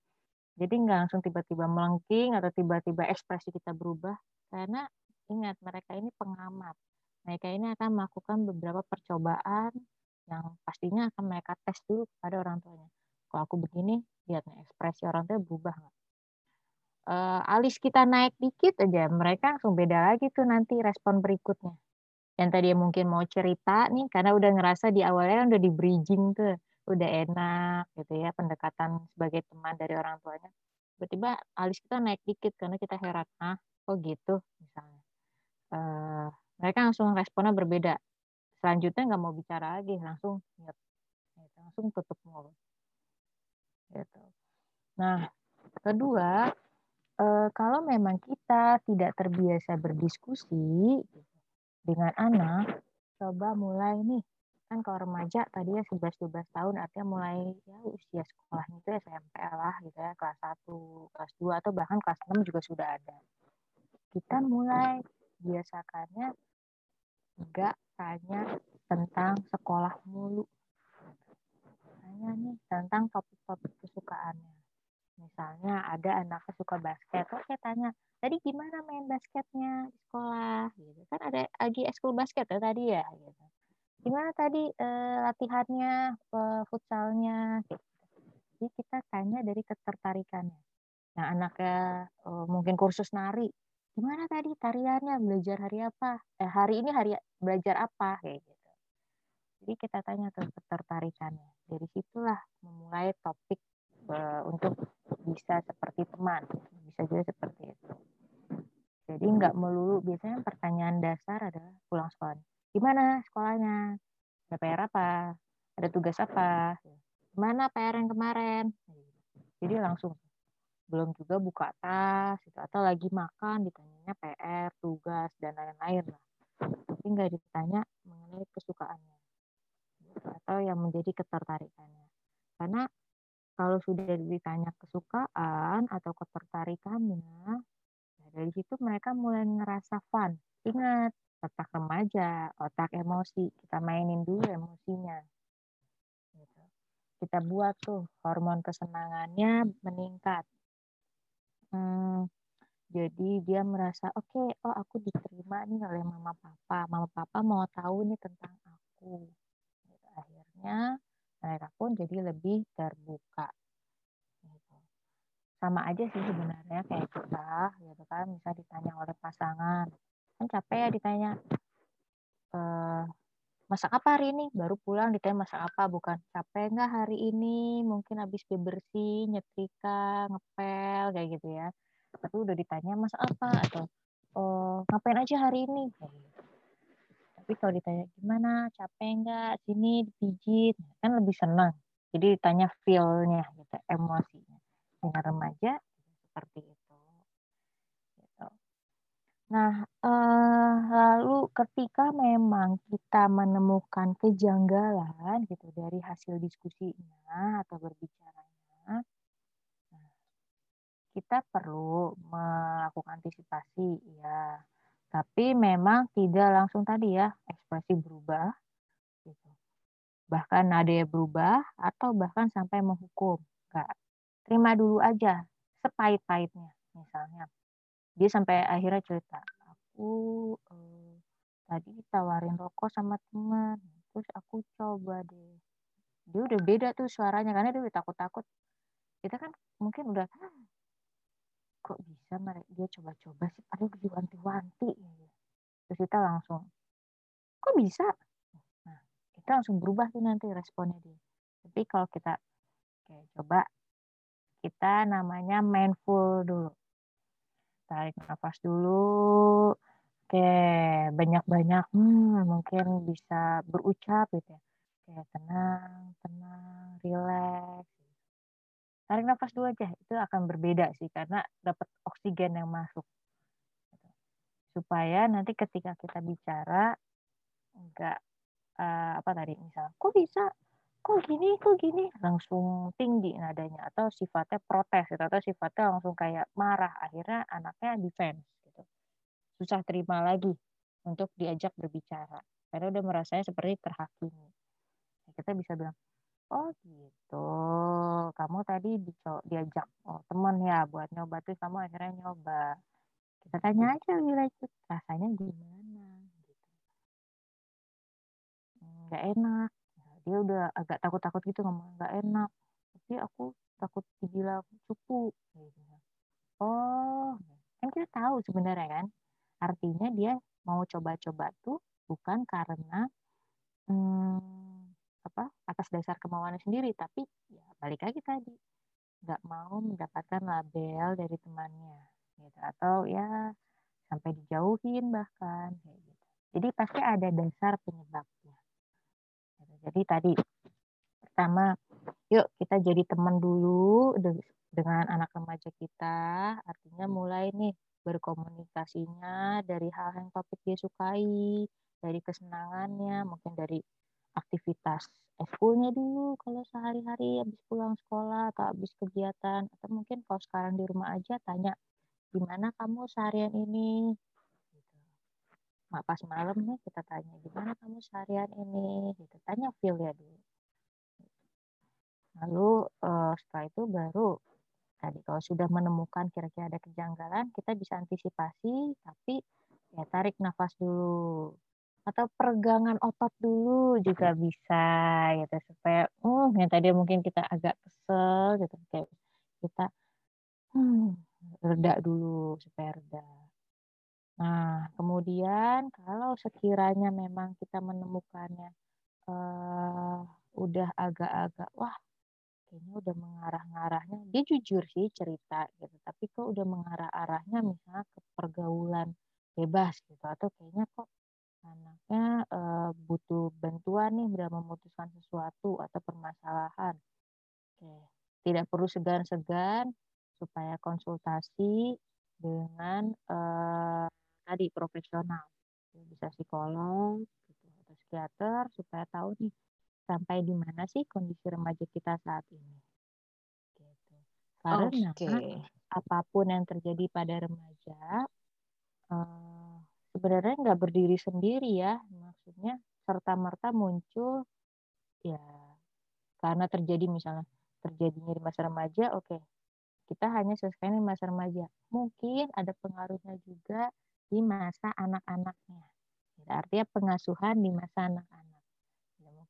Jadi nggak langsung tiba-tiba melengking atau tiba-tiba ekspresi kita berubah karena ingat mereka ini pengamat. Mereka ini akan melakukan beberapa percobaan yang pastinya akan mereka tes dulu kepada orang tuanya. Kalau aku begini, lihat nih ekspresi orang tua berubah nggak? Uh, alis kita naik dikit aja, mereka langsung beda lagi tuh nanti respon berikutnya yang tadi mungkin mau cerita nih karena udah ngerasa di awalnya udah di bridging tuh udah enak gitu ya pendekatan sebagai teman dari orang tuanya. Tiba-tiba alis kita naik dikit karena kita heran ah kok gitu? misalnya. Uh, mereka langsung responnya berbeda. Selanjutnya nggak mau bicara lagi langsung gitu. langsung tutup mulut. Gitu. Nah kedua uh, kalau memang kita tidak terbiasa berdiskusi gitu, dengan anak, coba mulai nih. Kan kalau remaja tadi ya 11-12 tahun artinya mulai ya usia sekolahnya itu SMP lah gitu ya, kelas 1, kelas 2 atau bahkan kelas 6 juga sudah ada. Kita mulai biasakannya enggak tanya tentang sekolah mulu. Tanya nih tentang topik-topik kesukaannya. Misalnya ada anaknya suka basket, oke tanya, tadi gimana main basketnya di sekolah gitu kan ada lagi ekskul basket ya tadi ya gitu gimana tadi eh, latihannya eh, futsalnya gitu jadi kita tanya dari ketertarikannya Nah, anaknya uh, mungkin kursus nari. Gimana tadi tariannya? Belajar hari apa? Eh, hari ini hari belajar apa? Kayak gitu. Jadi kita tanya tuh ketertarikannya. Dari situlah memulai topik uh, untuk bisa seperti teman. Bisa juga seperti itu. Jadi nggak melulu. Biasanya pertanyaan dasar adalah pulang sekolah. Gimana sekolahnya? Ada PR apa? Ada tugas apa? Gimana PR yang kemarin? Jadi langsung belum juga buka tas gitu atau lagi makan ditanyanya PR tugas dan lain-lain lah tapi nggak ditanya mengenai kesukaannya atau yang menjadi ketertarikannya karena kalau sudah ditanya kesukaan atau ketertarikannya nah dari situ mereka mulai ngerasa fun ingat otak remaja otak emosi kita mainin dulu emosinya gitu. kita buat tuh hormon kesenangannya meningkat Hmm, jadi dia merasa oke, okay, oh aku diterima nih oleh mama papa. Mama papa mau tahu nih tentang aku. Gitu. Akhirnya mereka pun jadi lebih terbuka. Sama aja sih sebenarnya kayak kita, gitu kan. Bisa ditanya oleh pasangan, kan capek ya ditanya. E, masak apa hari ini? Baru pulang ditanya masak apa, bukan capek nggak hari ini? Mungkin habis bebersih, nyetrika, ngepel kayak gitu ya. Tapi udah ditanya masak apa atau oh, ngapain aja hari ini? Gitu. Tapi kalau ditanya gimana, capek nggak? Sini dipijit, kan lebih senang. Jadi ditanya feel-nya, gitu, emosinya. Dengan remaja seperti itu. Nah, eh, lalu ketika memang kita menemukan kejanggalan gitu dari hasil diskusinya atau berbicaranya, nah, kita perlu melakukan antisipasi, ya. Tapi memang tidak langsung tadi ya ekspresi berubah, gitu. Bahkan nada berubah atau bahkan sampai menghukum. Enggak. Terima dulu aja sepahit-pahitnya, misalnya dia sampai akhirnya cerita aku eh, tadi tawarin rokok sama teman terus aku coba deh dia udah beda tuh suaranya karena dia udah takut-takut kita kan mungkin udah kok bisa mereka dia coba-coba sih aduh diwanti-wanti terus kita langsung kok bisa? Nah kita langsung berubah tuh nanti responnya dia. Tapi kalau kita kayak coba. Kita namanya mindful dulu. Tarik nafas dulu. Oke banyak-banyak hmm, mungkin bisa berucap gitu ya. Kayak tenang tenang rileks tarik nafas dulu aja. Itu akan berbeda sih karena dapat oksigen yang masuk. Supaya nanti ketika kita bicara enggak uh, apa tadi misal kok bisa? Kok gini? Kok gini? Langsung tinggi nadanya atau sifatnya protes gitu, atau sifatnya langsung kayak marah. Akhirnya anaknya defense gitu. Susah terima lagi untuk diajak berbicara. Karena udah merasanya seperti terhakimi. Kita bisa bilang oh gitu. Kamu tadi diajak oh, temen ya buat nyoba tuh kamu akhirnya nyoba. Kita tanya aja lebih lanjut rasanya gimana gitu. Nggak enak. Dia udah agak takut-takut gitu ngomong nggak enak. Tapi aku takut dibilang cupu gitu. oh kan kita tahu sebenarnya kan? Artinya dia mau coba-coba tuh bukan karena hmm, apa atas dasar kemauannya sendiri. Tapi ya balik lagi tadi nggak mau mendapatkan label dari temannya gitu. Atau ya sampai dijauhin bahkan kayak gitu. Jadi pasti ada dasar penyebabnya. Jadi tadi pertama, yuk kita jadi teman dulu dengan anak remaja kita. Artinya mulai nih berkomunikasinya dari hal yang topik dia sukai, dari kesenangannya, mungkin dari aktivitas eskulnya dulu kalau sehari-hari habis pulang sekolah atau habis kegiatan. Atau mungkin kalau sekarang di rumah aja tanya gimana kamu seharian ini? Pas malam nih kita tanya gimana kamu seharian ini? Gitu. Tanya feel ya dulu. Lalu uh, setelah itu baru tadi kalau sudah menemukan kira-kira ada kejanggalan kita bisa antisipasi tapi ya tarik nafas dulu atau peregangan otot dulu juga bisa gitu. Supaya uh yang tadi mungkin kita agak kesel gitu. Kayak kita hmm, reda dulu supaya reda. Nah, kemudian kalau sekiranya memang kita menemukannya uh, udah agak-agak wah kayaknya udah mengarah-ngarahnya dia jujur sih cerita gitu. Tapi kok udah mengarah-arahnya misalnya ke pergaulan bebas gitu. Atau kayaknya kok anaknya uh, butuh bantuan nih dalam memutuskan sesuatu atau permasalahan oke tidak perlu segan-segan supaya konsultasi dengan uh, tadi profesional bisa psikolog gitu, atau psikiater supaya tahu nih sampai di mana sih kondisi remaja kita saat ini. Gitu. Karena okay. apa pun yang terjadi pada remaja sebenarnya nggak berdiri sendiri ya, maksudnya serta merta muncul ya karena terjadi misalnya terjadinya di masa remaja, oke okay, kita hanya selesaikan di masa remaja. Mungkin ada pengaruhnya juga di masa anak-anaknya. Artinya pengasuhan di masa anak-anak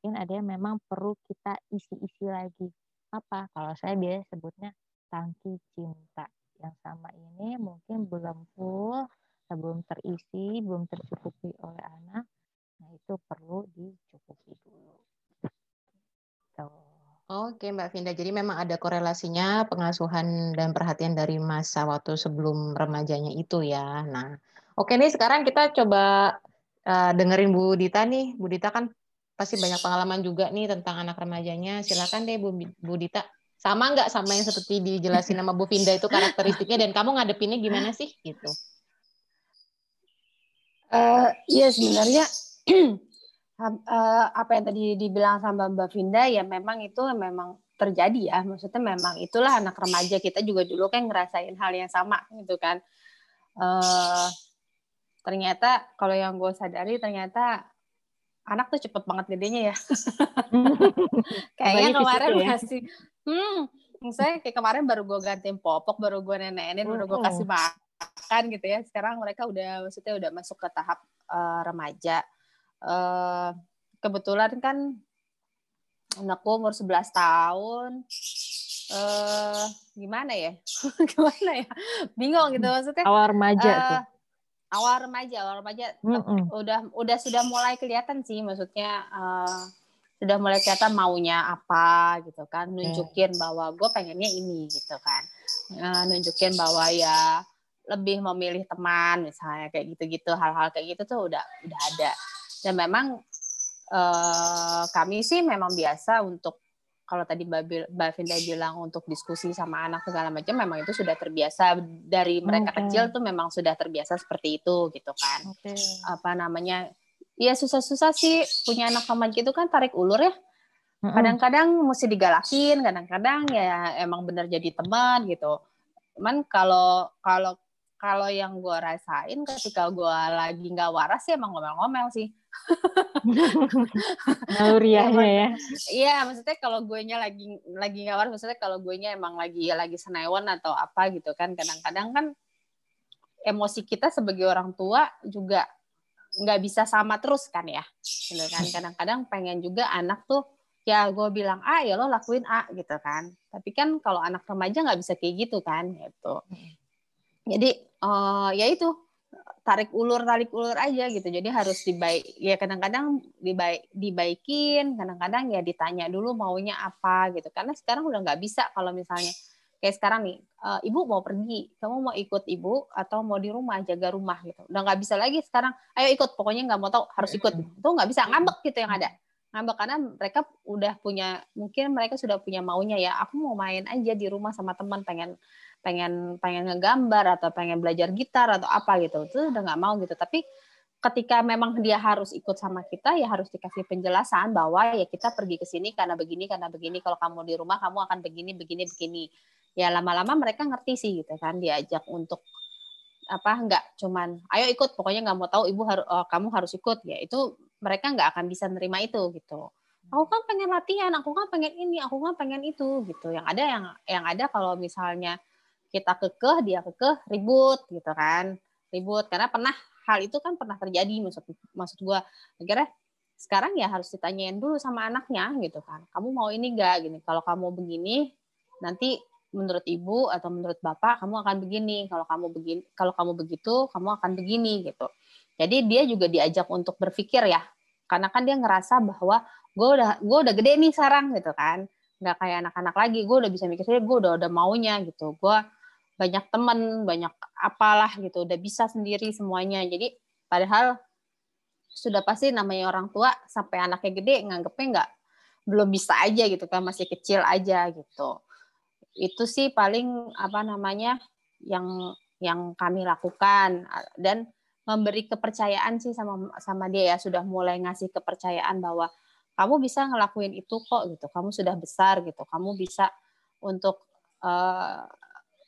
mungkin ada yang memang perlu kita isi-isi lagi. Apa? Kalau saya biasa sebutnya tangki cinta. Yang sama ini mungkin belum full, belum terisi, belum tercukupi oleh anak. Nah, itu perlu dicukupi dulu. Gitu. Oke Mbak Vinda, jadi memang ada korelasinya pengasuhan dan perhatian dari masa waktu sebelum remajanya itu ya. Nah, oke nih sekarang kita coba uh, dengerin Bu Dita nih. Bu Dita kan pasti banyak pengalaman juga nih tentang anak remajanya. Silakan deh Bu, Bu Dita. Sama nggak sama yang seperti dijelasin sama Bu Vinda itu karakteristiknya dan kamu ngadepinnya gimana sih gitu? Uh, iya sebenarnya uh, apa yang tadi dibilang sama Mbak Vinda ya memang itu memang terjadi ya. Maksudnya memang itulah anak remaja kita juga dulu kan ngerasain hal yang sama gitu kan. Uh, ternyata kalau yang gue sadari ternyata anak tuh cepet banget gedenya ya. Kayaknya kemarin ya? masih, hmm, saya kayak kemarin baru gue gantiin popok, baru gue nenek-nenek, baru gue kasih makan gitu ya. Sekarang mereka udah, maksudnya udah masuk ke tahap uh, remaja. Uh, kebetulan kan anakku umur 11 tahun. Uh, gimana ya? gimana ya? Bingung gitu maksudnya. Awal remaja uh, tuh awal remaja awal remaja mm -mm. udah udah sudah mulai kelihatan sih maksudnya uh, sudah mulai kelihatan maunya apa gitu kan nunjukin bahwa gue pengennya ini gitu kan uh, nunjukin bahwa ya lebih memilih teman misalnya kayak gitu-gitu. Hal-hal kayak gitu tuh udah udah ada. Dan memang uh, kami sih memang biasa untuk kalau tadi Mbak Vinda bilang untuk diskusi sama anak segala macam memang itu sudah terbiasa. Dari mereka okay. kecil tuh memang sudah terbiasa seperti itu gitu kan. Okay. apa namanya ya susah-susah sih punya anak remaja itu kan tarik ulur ya. Kadang-kadang mesti digalakin kadang-kadang ya emang benar jadi teman gitu. Cuman kalau kalau kalau yang gue rasain ketika gue lagi nggak waras sih emang ngomel-ngomel sih. Naluriahnya ya. Iya, maksudnya kalau gue nya lagi lagi nggak waras, maksudnya kalau gue nya emang lagi lagi senewan atau apa gitu kan, kadang-kadang kan emosi kita sebagai orang tua juga nggak bisa sama terus kan ya, gitu kan. Kadang-kadang pengen juga anak tuh ya gue bilang A ya lo lakuin A gitu kan. Tapi kan kalau anak remaja nggak bisa kayak gitu kan, gitu. Jadi uh, ya itu tarik ulur tarik ulur aja gitu. Jadi harus dibaik ya kadang-kadang dibaik dibaikin kadang-kadang ya ditanya dulu maunya apa gitu. Karena sekarang udah nggak bisa kalau misalnya kayak sekarang nih uh, ibu mau pergi kamu mau ikut ibu atau mau di rumah jaga rumah gitu. Udah nggak bisa lagi sekarang ayo ikut pokoknya nggak mau tahu harus ikut. Itu nggak bisa ngambek gitu yang ada. Ngambek karena mereka udah punya mungkin mereka sudah punya maunya ya aku mau main aja di rumah sama teman pengen pengen pengen ngegambar atau pengen belajar gitar atau apa gitu. Itu udah nggak mau gitu. Tapi ketika memang dia harus ikut sama kita ya harus dikasih penjelasan bahwa ya kita pergi ke sini karena begini karena begini. Kalau kamu di rumah kamu akan begini begini begini. Ya lama-lama mereka ngerti sih gitu kan diajak untuk apa nggak cuman ayo ikut pokoknya nggak mau tahu ibu harus oh, kamu harus ikut. Ya itu mereka nggak akan bisa nerima itu gitu. Aku kan pengen latihan aku kan pengen ini aku kan pengen itu gitu. Yang ada yang yang ada kalau misalnya kita kekeh dia kekeh ribut gitu kan. Ribut karena pernah hal itu kan pernah terjadi maksud maksud gue akhirnya sekarang ya harus ditanyain dulu sama anaknya gitu kan. Kamu mau ini enggak gini. Kalau kamu begini nanti menurut ibu atau menurut bapak kamu akan begini. Kalau kamu begini kalau kamu begitu kamu akan begini gitu. Jadi dia juga diajak untuk berpikir ya. Karena kan dia ngerasa bahwa gue udah gue udah gede nih sekarang gitu kan. Nggak kayak anak-anak lagi. Gue udah bisa mikir gue udah udah maunya gitu. Gue banyak temen banyak apalah gitu udah bisa sendiri semuanya. Jadi padahal sudah pasti namanya orang tua sampai anaknya gede nganggepnya nggak belum bisa aja gitu kan masih kecil aja gitu. Itu sih paling apa namanya yang yang kami lakukan. Dan memberi kepercayaan sih sama sama dia ya sudah mulai ngasih kepercayaan bahwa kamu bisa ngelakuin itu kok gitu kamu sudah besar gitu kamu bisa untuk uh,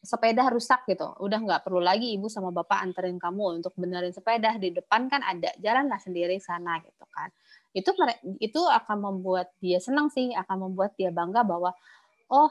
sepeda rusak gitu. Udah nggak perlu lagi ibu sama bapak anterin kamu untuk benerin sepeda. Di depan kan ada jalanlah sendiri sana gitu kan. Itu itu akan membuat dia senang sih. Akan membuat dia bangga bahwa oh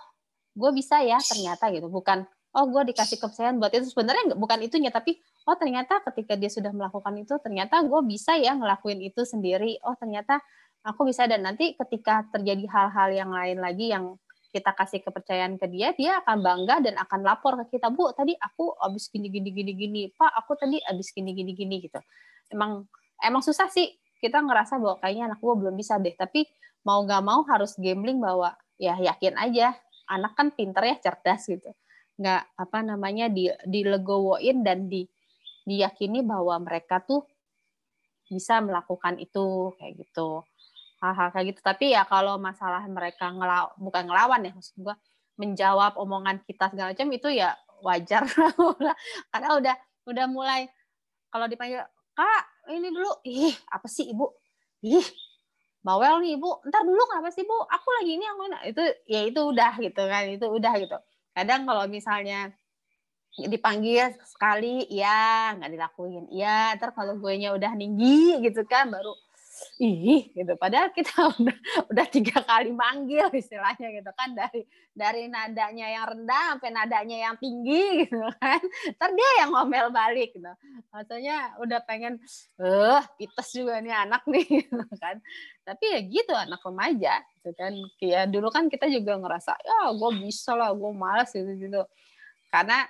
gue bisa ya ternyata gitu. Bukan oh gue dikasih kepercayaan buat itu. Sebenarnya bukan itunya tapi oh ternyata ketika dia sudah melakukan itu ternyata gue bisa ya ngelakuin itu sendiri. Oh ternyata aku bisa. Dan nanti ketika terjadi hal-hal yang lain lagi yang kita kasih kepercayaan ke dia dia akan bangga dan akan lapor ke kita bu tadi aku habis gini gini gini gini. Pak aku tadi habis gini gini gini gitu. Emang emang susah sih. Kita ngerasa bahwa kayaknya anak gue belum bisa deh. Tapi mau nggak mau harus gambling bahwa ya yakin aja anak kan pinter ya cerdas gitu. Nggak apa namanya di dilegowoin dan di diyakini bahwa mereka tuh bisa melakukan itu kayak gitu hal-hal kayak gitu. Tapi ya kalau masalah mereka ngelaw bukan ngelawan ya maksud gua menjawab omongan kita segala macam itu ya wajar. Karena udah udah mulai kalau dipanggil kak ini dulu. Ih apa sih ibu? Ih bawel nih ibu. Ntar dulu kenapa sih bu? Aku lagi ini aku ini. Itu ya itu udah gitu kan itu udah gitu. Kadang kalau misalnya dipanggil sekali ya nggak dilakuin. Ya ntar kalau gue nya udah tinggi gitu kan baru ih gitu. Padahal kita udah udah tiga kali manggil istilahnya gitu kan. Dari dari nadanya yang rendah sampai nadanya yang tinggi gitu kan. Ntar dia yang ngomel balik gitu. Maksudnya udah pengen eh pites juga nih anak nih gitu kan. Tapi ya gitu anak remaja gitu kan. Ya dulu kan kita juga ngerasa ya gue bisa lah gue malas gitu gitu. Karena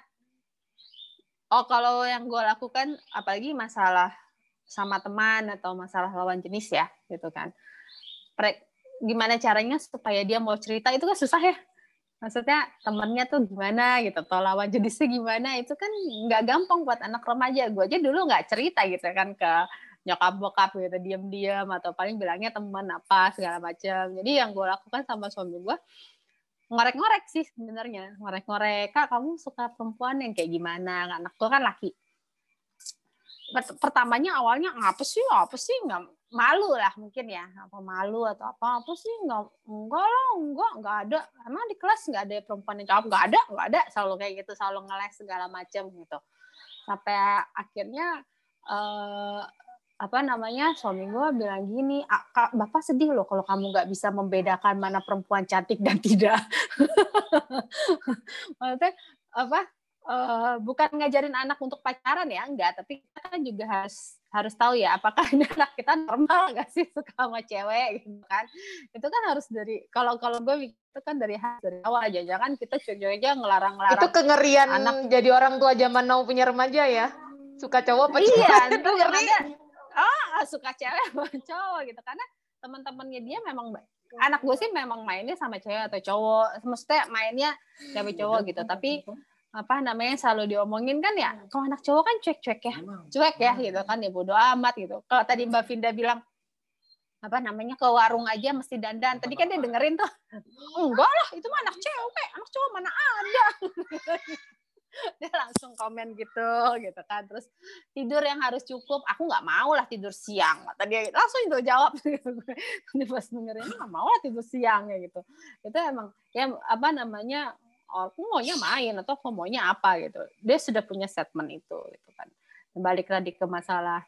oh kalau yang gue lakukan apalagi masalah sama teman atau masalah lawan jenis ya gitu kan. Gimana caranya supaya dia mau cerita itu kan susah ya. Maksudnya temennya tuh gimana gitu atau lawan jenisnya gimana itu kan nggak gampang buat anak remaja. Gue aja dulu nggak cerita gitu kan ke nyokap bokap gitu diam-diam atau paling bilangnya teman apa segala macam. Jadi yang gue lakukan sama suami gue ngorek-ngorek sih sebenarnya. Ngorek-ngorek kak kamu suka perempuan yang kayak gimana? Anak gue kan laki pertamanya awalnya apa sih? Apa sih? Nggak malu lah mungkin ya. Apa malu atau apa apa sih? Nggak enggak lah enggak nggak ada. Emang di kelas nggak ada perempuan yang cakep nggak ada nggak ada. Selalu kayak gitu selalu ngeles segala macam gitu. Sampai akhirnya eh, apa namanya suami gue bilang gini bapak sedih loh kalau kamu nggak bisa membedakan mana perempuan cantik dan tidak. Maksudnya apa uh, bukan ngajarin anak untuk pacaran ya enggak. Tapi kita kan juga harus harus tahu ya apakah anak kita normal nggak sih suka sama cewek gitu kan. Itu kan harus dari kalau kalau gue itu kan dari dari awal. Aja jangan kita cuek aja ngelarang-larang itu kengerian anak. jadi orang tua zaman now punya remaja ya? Suka cowok apa iya itu ngeri. Oh suka cewek sama cowok gitu. Karena teman-temannya dia memang anak gue sih memang mainnya sama cewek atau cowok. Maksudnya mainnya cewek cowok gitu. Tapi apa namanya selalu diomongin kan ya kalau anak cowok kan cuek-cuek ya cuek ya gitu kan ya bodo amat gitu. Kalau tadi Mbak Vinda bilang apa namanya ke warung aja mesti dandan. Tadi kan dia dengerin tuh enggak lah itu mah anak cewek anak cowok mana ada. Dia langsung komen gitu gitu kan. Terus tidur yang harus cukup. Aku nggak mau lah tidur siang tadi dia. Langsung itu jawab. Dia pas dengerin nggak mau lah tidur siang ya gitu. Itu emang ya apa namanya aku maunya main atau aku maunya apa gitu. Dia sudah punya statement itu gitu kan. Balik lagi ke masalah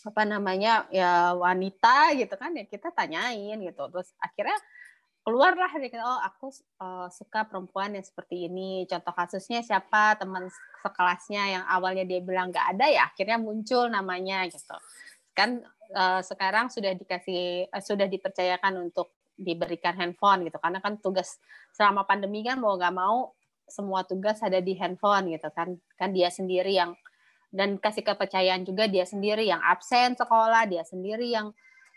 apa namanya ya wanita gitu kan ya kita tanyain gitu. Terus akhirnya keluarlah gitu oh aku uh, suka perempuan yang seperti ini. Contoh kasusnya siapa? Teman sekelasnya yang awalnya dia bilang nggak ada ya akhirnya muncul namanya gitu. Kan uh, sekarang sudah dikasih uh, sudah dipercayakan untuk diberikan handphone gitu. Karena kan tugas selama pandemi kan mau nggak mau semua tugas ada di handphone gitu kan. Kan dia sendiri yang dan kasih kepercayaan juga dia sendiri yang absen sekolah dia sendiri yang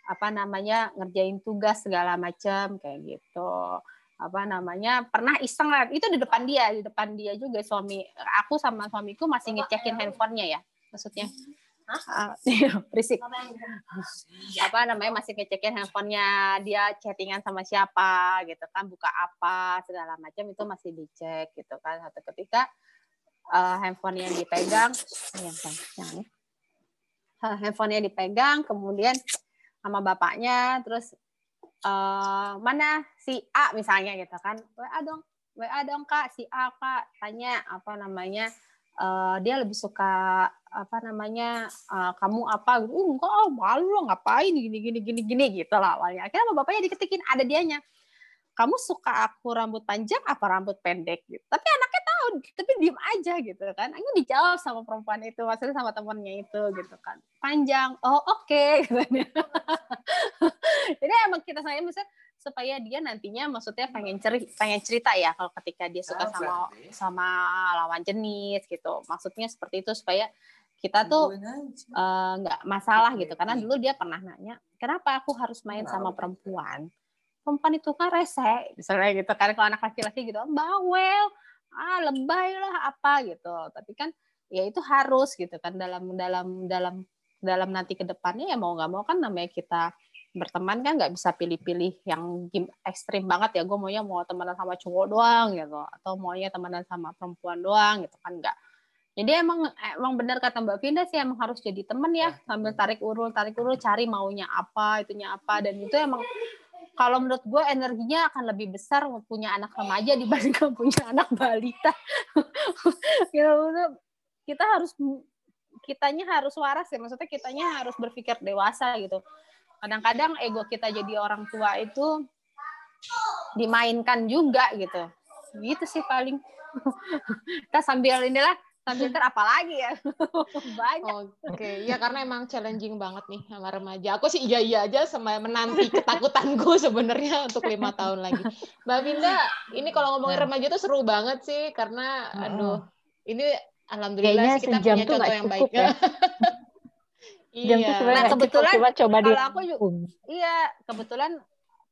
apa namanya ngerjain tugas segala macam kayak gitu. Apa namanya pernah iseng lah. Itu di depan dia di depan dia juga suami aku sama suamiku masih ngecekin handphonenya ya maksudnya Hah? berisik. Apa namanya masih ngecekin handphonenya dia chattingan sama siapa gitu kan buka apa segala macam itu masih dicek gitu kan. Satu ketika uh, handphonenya dipegang yang yang handphonenya dipegang kemudian sama bapaknya terus uh, mana si A? misalnya gitu kan. WA dong WA dong kak si A kak. Tanya apa namanya uh, dia lebih suka apa namanya uh, kamu apa? Gitu. Uh, enggak oh, malu lo ngapain? Gini gini gini gini gitu lah awalnya. Akhirnya sama bapaknya diketikin ada dianya. Kamu suka aku rambut panjang apa rambut pendek? Gitu. Tapi anaknya tahu tapi diem aja gitu kan. Aku dijawab sama perempuan itu maksudnya sama temennya itu gitu kan. Panjang. Oh oke okay. jadi emang kita saya misalnya supaya dia nantinya maksudnya pengen cerita pengen cerita ya kalau ketika dia suka sama sama lawan jenis gitu. Maksudnya seperti itu supaya kita tuh eh, nggak uh, masalah gitu. Karena dulu dia pernah nanya kenapa aku harus main sama perempuan? Perempuan itu kan rese misalnya gitu karena kalau anak laki-laki gitu bawel ah lebay lah apa gitu. Tapi kan ya itu harus gitu kan. Dalam dalam dalam dalam nanti ke depannya ya mau nggak mau kan namanya kita berteman kan nggak bisa pilih-pilih yang ekstrim banget ya. Gue maunya mau temenan sama cowok doang gitu atau maunya temenan sama perempuan doang gitu kan nggak. Jadi emang emang benar kata Mbak Vinda sih emang harus jadi temen ya sambil tarik urul tarik urul cari maunya apa itunya apa dan itu emang kalau menurut gue energinya akan lebih besar punya anak remaja dibandingkan punya anak balita. Gitu kita harus kitanya harus waras ya maksudnya kitanya harus berpikir dewasa gitu kadang-kadang ego kita jadi orang tua itu dimainkan juga gitu. Gitu sih paling. Kita sambil inilah sambil ter apa lagi ya? Banyak. Oke okay. ya karena emang challenging banget nih sama remaja. Aku sih iya iya aja sama menanti ketakutanku sebenarnya untuk lima tahun lagi. Mbak Vinda ini kalau ngomongin nah. remaja tuh seru banget sih karena aduh ini alhamdulillah sih kita punya contoh yang baik. ya. Iya. Nah kebetulan coba kalau aku juga, iya kebetulan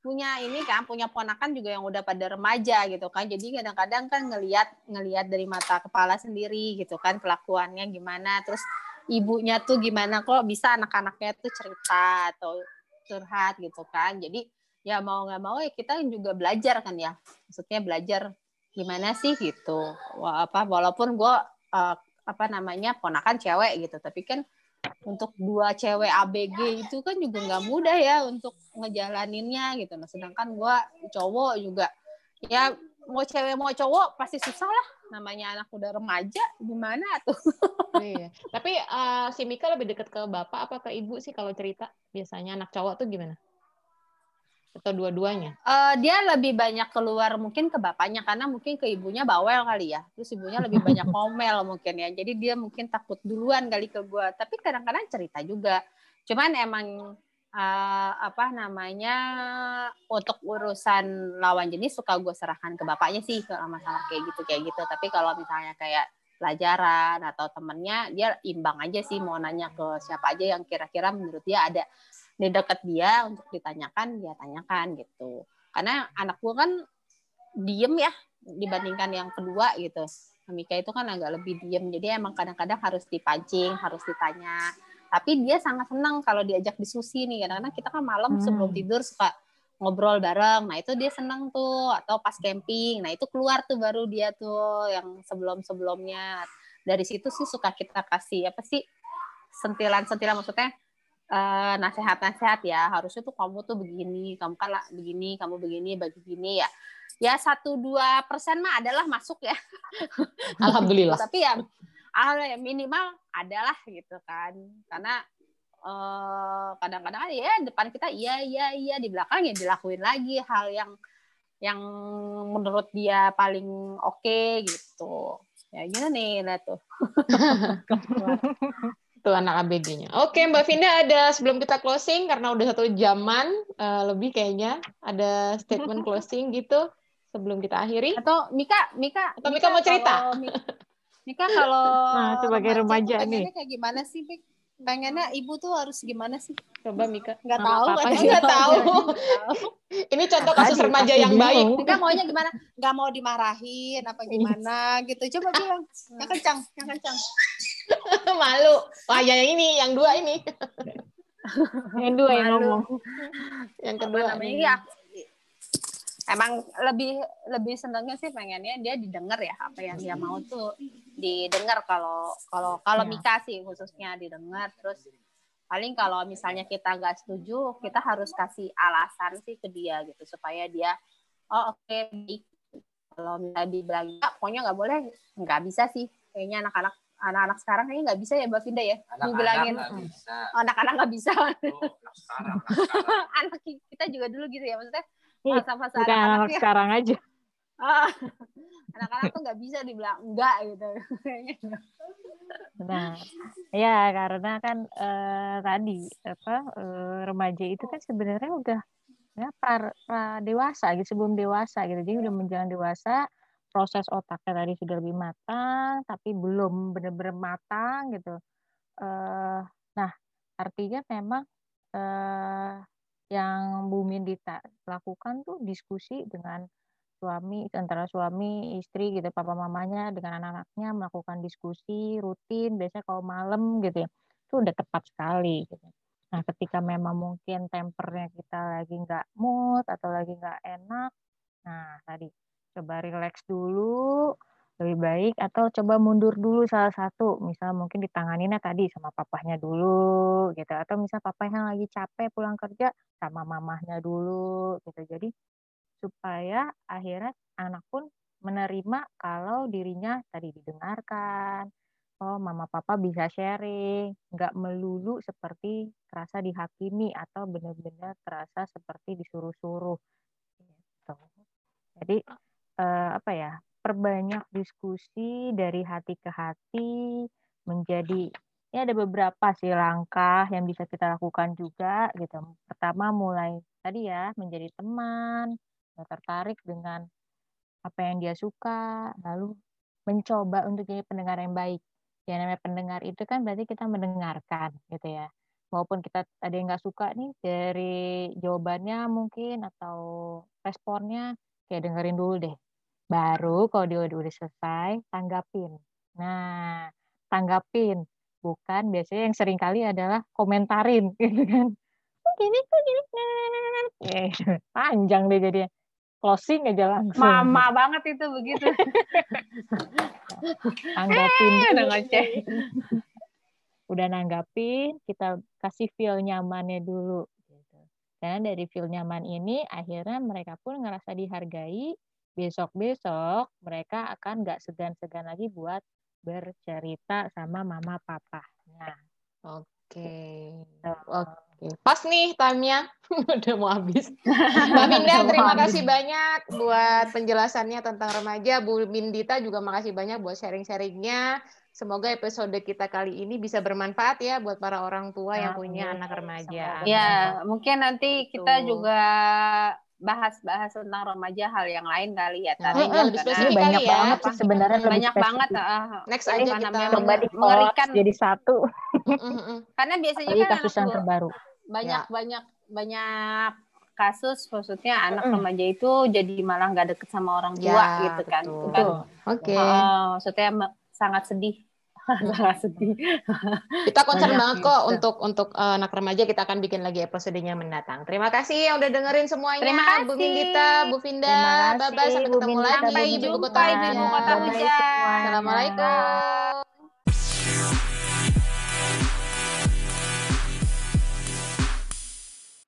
punya ini kan punya ponakan juga yang udah pada remaja gitu kan. Jadi kadang-kadang kan ngelihat ngelihat dari mata kepala sendiri gitu kan kelakuannya gimana. Terus ibunya tuh gimana kok bisa anak-anaknya tuh cerita atau curhat gitu kan. Jadi ya mau nggak mau ya kita juga belajar kan ya. Maksudnya belajar gimana sih gitu. Wah, apa walaupun gue uh, apa namanya ponakan cewek gitu. Tapi kan untuk dua cewek ABG itu kan juga nggak mudah ya untuk ngejalaninnya gitu. Nah, sedangkan gue cowok juga ya mau cewek mau cowok pasti susah lah namanya anak udah remaja gimana tuh. iya. Tapi uh, si Mika lebih dekat ke bapak apa ke ibu sih kalau cerita biasanya anak cowok tuh gimana? Atau dua-duanya? Uh, dia lebih banyak keluar mungkin ke bapaknya karena mungkin ke ibunya bawel kali ya. Terus ibunya lebih banyak ngomel mungkin ya. Jadi dia mungkin takut duluan kali ke gue. Tapi kadang-kadang cerita juga. Cuman emang uh, apa namanya untuk urusan lawan jenis suka gue serahkan ke bapaknya sih kalau masalah kayak gitu kayak gitu. Tapi kalau misalnya kayak pelajaran atau temennya dia imbang aja sih mau nanya ke siapa aja yang kira-kira menurut dia ada di dekat dia untuk ditanyakan dia tanyakan gitu. Karena anak gue kan diem ya dibandingkan yang kedua gitu. Mika itu kan agak lebih diem jadi emang kadang-kadang harus dipancing harus ditanya. Tapi dia sangat senang kalau diajak diskusi nih kadang-kadang kita kan malam hmm. sebelum tidur suka ngobrol bareng. Nah itu dia senang tuh atau pas camping. Nah itu keluar tuh baru dia tuh yang sebelum sebelumnya dari situ sih suka kita kasih apa sih sentilan-sentilan maksudnya uh, nasihat-nasihat ya. Harusnya tuh kamu tuh begini kamu kan lah begini kamu begini begini ya. Ya satu dua persen mah adalah masuk ya. Alhamdulillah. Tapi ya ya minimal adalah gitu kan. Karena kadang kadang-kadang ya depan kita iya iya iya. Di belakang ya dilakuin lagi hal yang yang menurut dia paling oke okay, gitu. Ya gini nih lihat tuh Tuh anak ABG-nya. Oke, Mbak Vinda ada sebelum kita closing karena udah satu jaman uh, lebih kayaknya ada statement closing gitu sebelum kita akhiri. Atau Mika, Mika, atau Mika, Mika mau cerita? Kalau, Mika kalau nah, sebagai remaja, remaja nih. kayak gimana sih, Mika? pengennya ibu tuh harus gimana sih? Coba Mika. Nggak tahu, apa nggak tahu. Ini contoh kasus remaja yang baik. Mika maunya gimana? Nggak mau dimarahin apa gimana gitu. Coba bilang yang kencang, yang kencang. Malu. Wah, ya yang ini, yang dua ini. yang dua yang ngomong. Yang kedua. Apa namanya? Ya, emang lebih lebih senangnya sih pengennya dia didengar ya apa yang dia mau tuh didengar kalau kalau kalau ya. Mika sih khususnya didengar terus paling kalau misalnya kita nggak setuju kita harus kasih alasan sih ke dia gitu supaya dia oh oke okay, kalau misalnya dibilang ya, pokoknya nggak boleh nggak bisa sih kayaknya anak-anak anak-anak sekarang kayaknya nggak bisa ya Mbak Vinda ya? Anak dibilangin. anak-anak nggak bisa, oh, anak kita juga dulu gitu ya maksudnya masa-masa Bukan anak-anak sekarang aja. Ah, anak-anak tuh nggak bisa dibilang enggak gitu. nah, ya karena kan eh, tadi apa eh, remaja itu kan sebenarnya udah ya pra, pra dewasa gitu sebelum dewasa gitu. Jadi udah menjelang dewasa proses otaknya tadi sudah lebih matang tapi belum benar-benar matang gitu eh, nah artinya memang eh, yang Bu Mindita lakukan tuh diskusi dengan suami antara suami istri gitu papa mamanya dengan anak-anaknya melakukan diskusi rutin biasanya kalau malam gitu ya itu udah tepat sekali gitu. Nah ketika memang mungkin tempernya kita lagi nggak mood atau lagi nggak enak, nah tadi coba relax dulu, lebih baik atau coba mundur dulu salah satu. Misal mungkin ditanganinnya tadi sama papahnya dulu gitu. Atau misal papahnya lagi capek pulang kerja sama mamahnya dulu gitu. Jadi supaya akhirnya anak pun menerima kalau dirinya tadi didengarkan. Oh mama papa bisa sharing. Nggak melulu seperti terasa dihakimi atau benar-benar terasa seperti disuruh-suruh gitu. jadi eh, apa ya perbanyak diskusi dari hati ke hati menjadi ya ada beberapa sih langkah yang bisa kita lakukan juga gitu. Pertama mulai tadi ya menjadi teman, tertarik dengan apa yang dia suka, lalu mencoba untuk jadi pendengar yang baik. Ya namanya pendengar itu kan berarti kita mendengarkan gitu ya. Maupun kita ada yang nggak suka nih dari jawabannya mungkin atau responnya, kayak dengerin dulu deh Baru kalau dia udah, udah selesai, tanggapin. Nah, tanggapin. Bukan biasanya yang sering kali adalah komentarin gitu kan. Oh, gini kok gini. Eh, panjang deh jadinya. Closing aja langsung. Mama banget itu begitu. tanggapin. Eh, udah ngoceh. Udah nanggapin, kita kasih feel nyamannya dulu. Gitu. Dan dari feel nyaman ini, akhirnya mereka pun ngerasa dihargai, besok-besok mereka akan nggak segan-segan lagi buat bercerita sama mama papanya. Oke. Oke. Pas nih time-nya. Udah mau habis. Mbak Minda, terima kasih banyak buat penjelasannya tentang remaja. Bu Mindita juga makasih banyak buat sharing-sharingnya. Semoga episode kita kali ini bisa bermanfaat ya buat para orang tua yang punya anak remaja. Ya, mungkin nanti kita juga bahas-bahas tentang remaja hal yang lain kali ya tadi hmm, lebih spesifik banyak ya. banget sih sebenarnya banyak banget uh, next aja kita coba mengerikan jadi satu. Karena biasanya Apalagi kan kasus yang terbaru. banyak ya. banyak banyak kasus maksudnya anak mm. remaja itu jadi malah nggak deket sama orang tua ya, gitu kan, kan? Oke. Okay. uh, maksudnya sangat sedih sedih. Kita concern banget kok untuk untuk uh, anak remaja kita akan bikin lagi episodenya mendatang. Terima kasih yang udah dengerin semuanya. Terima kasih. Bu Mindita, Bu Vinda, bye bye sampai ketemu lagi di Ibu Kota Hujan. Assalamualaikum.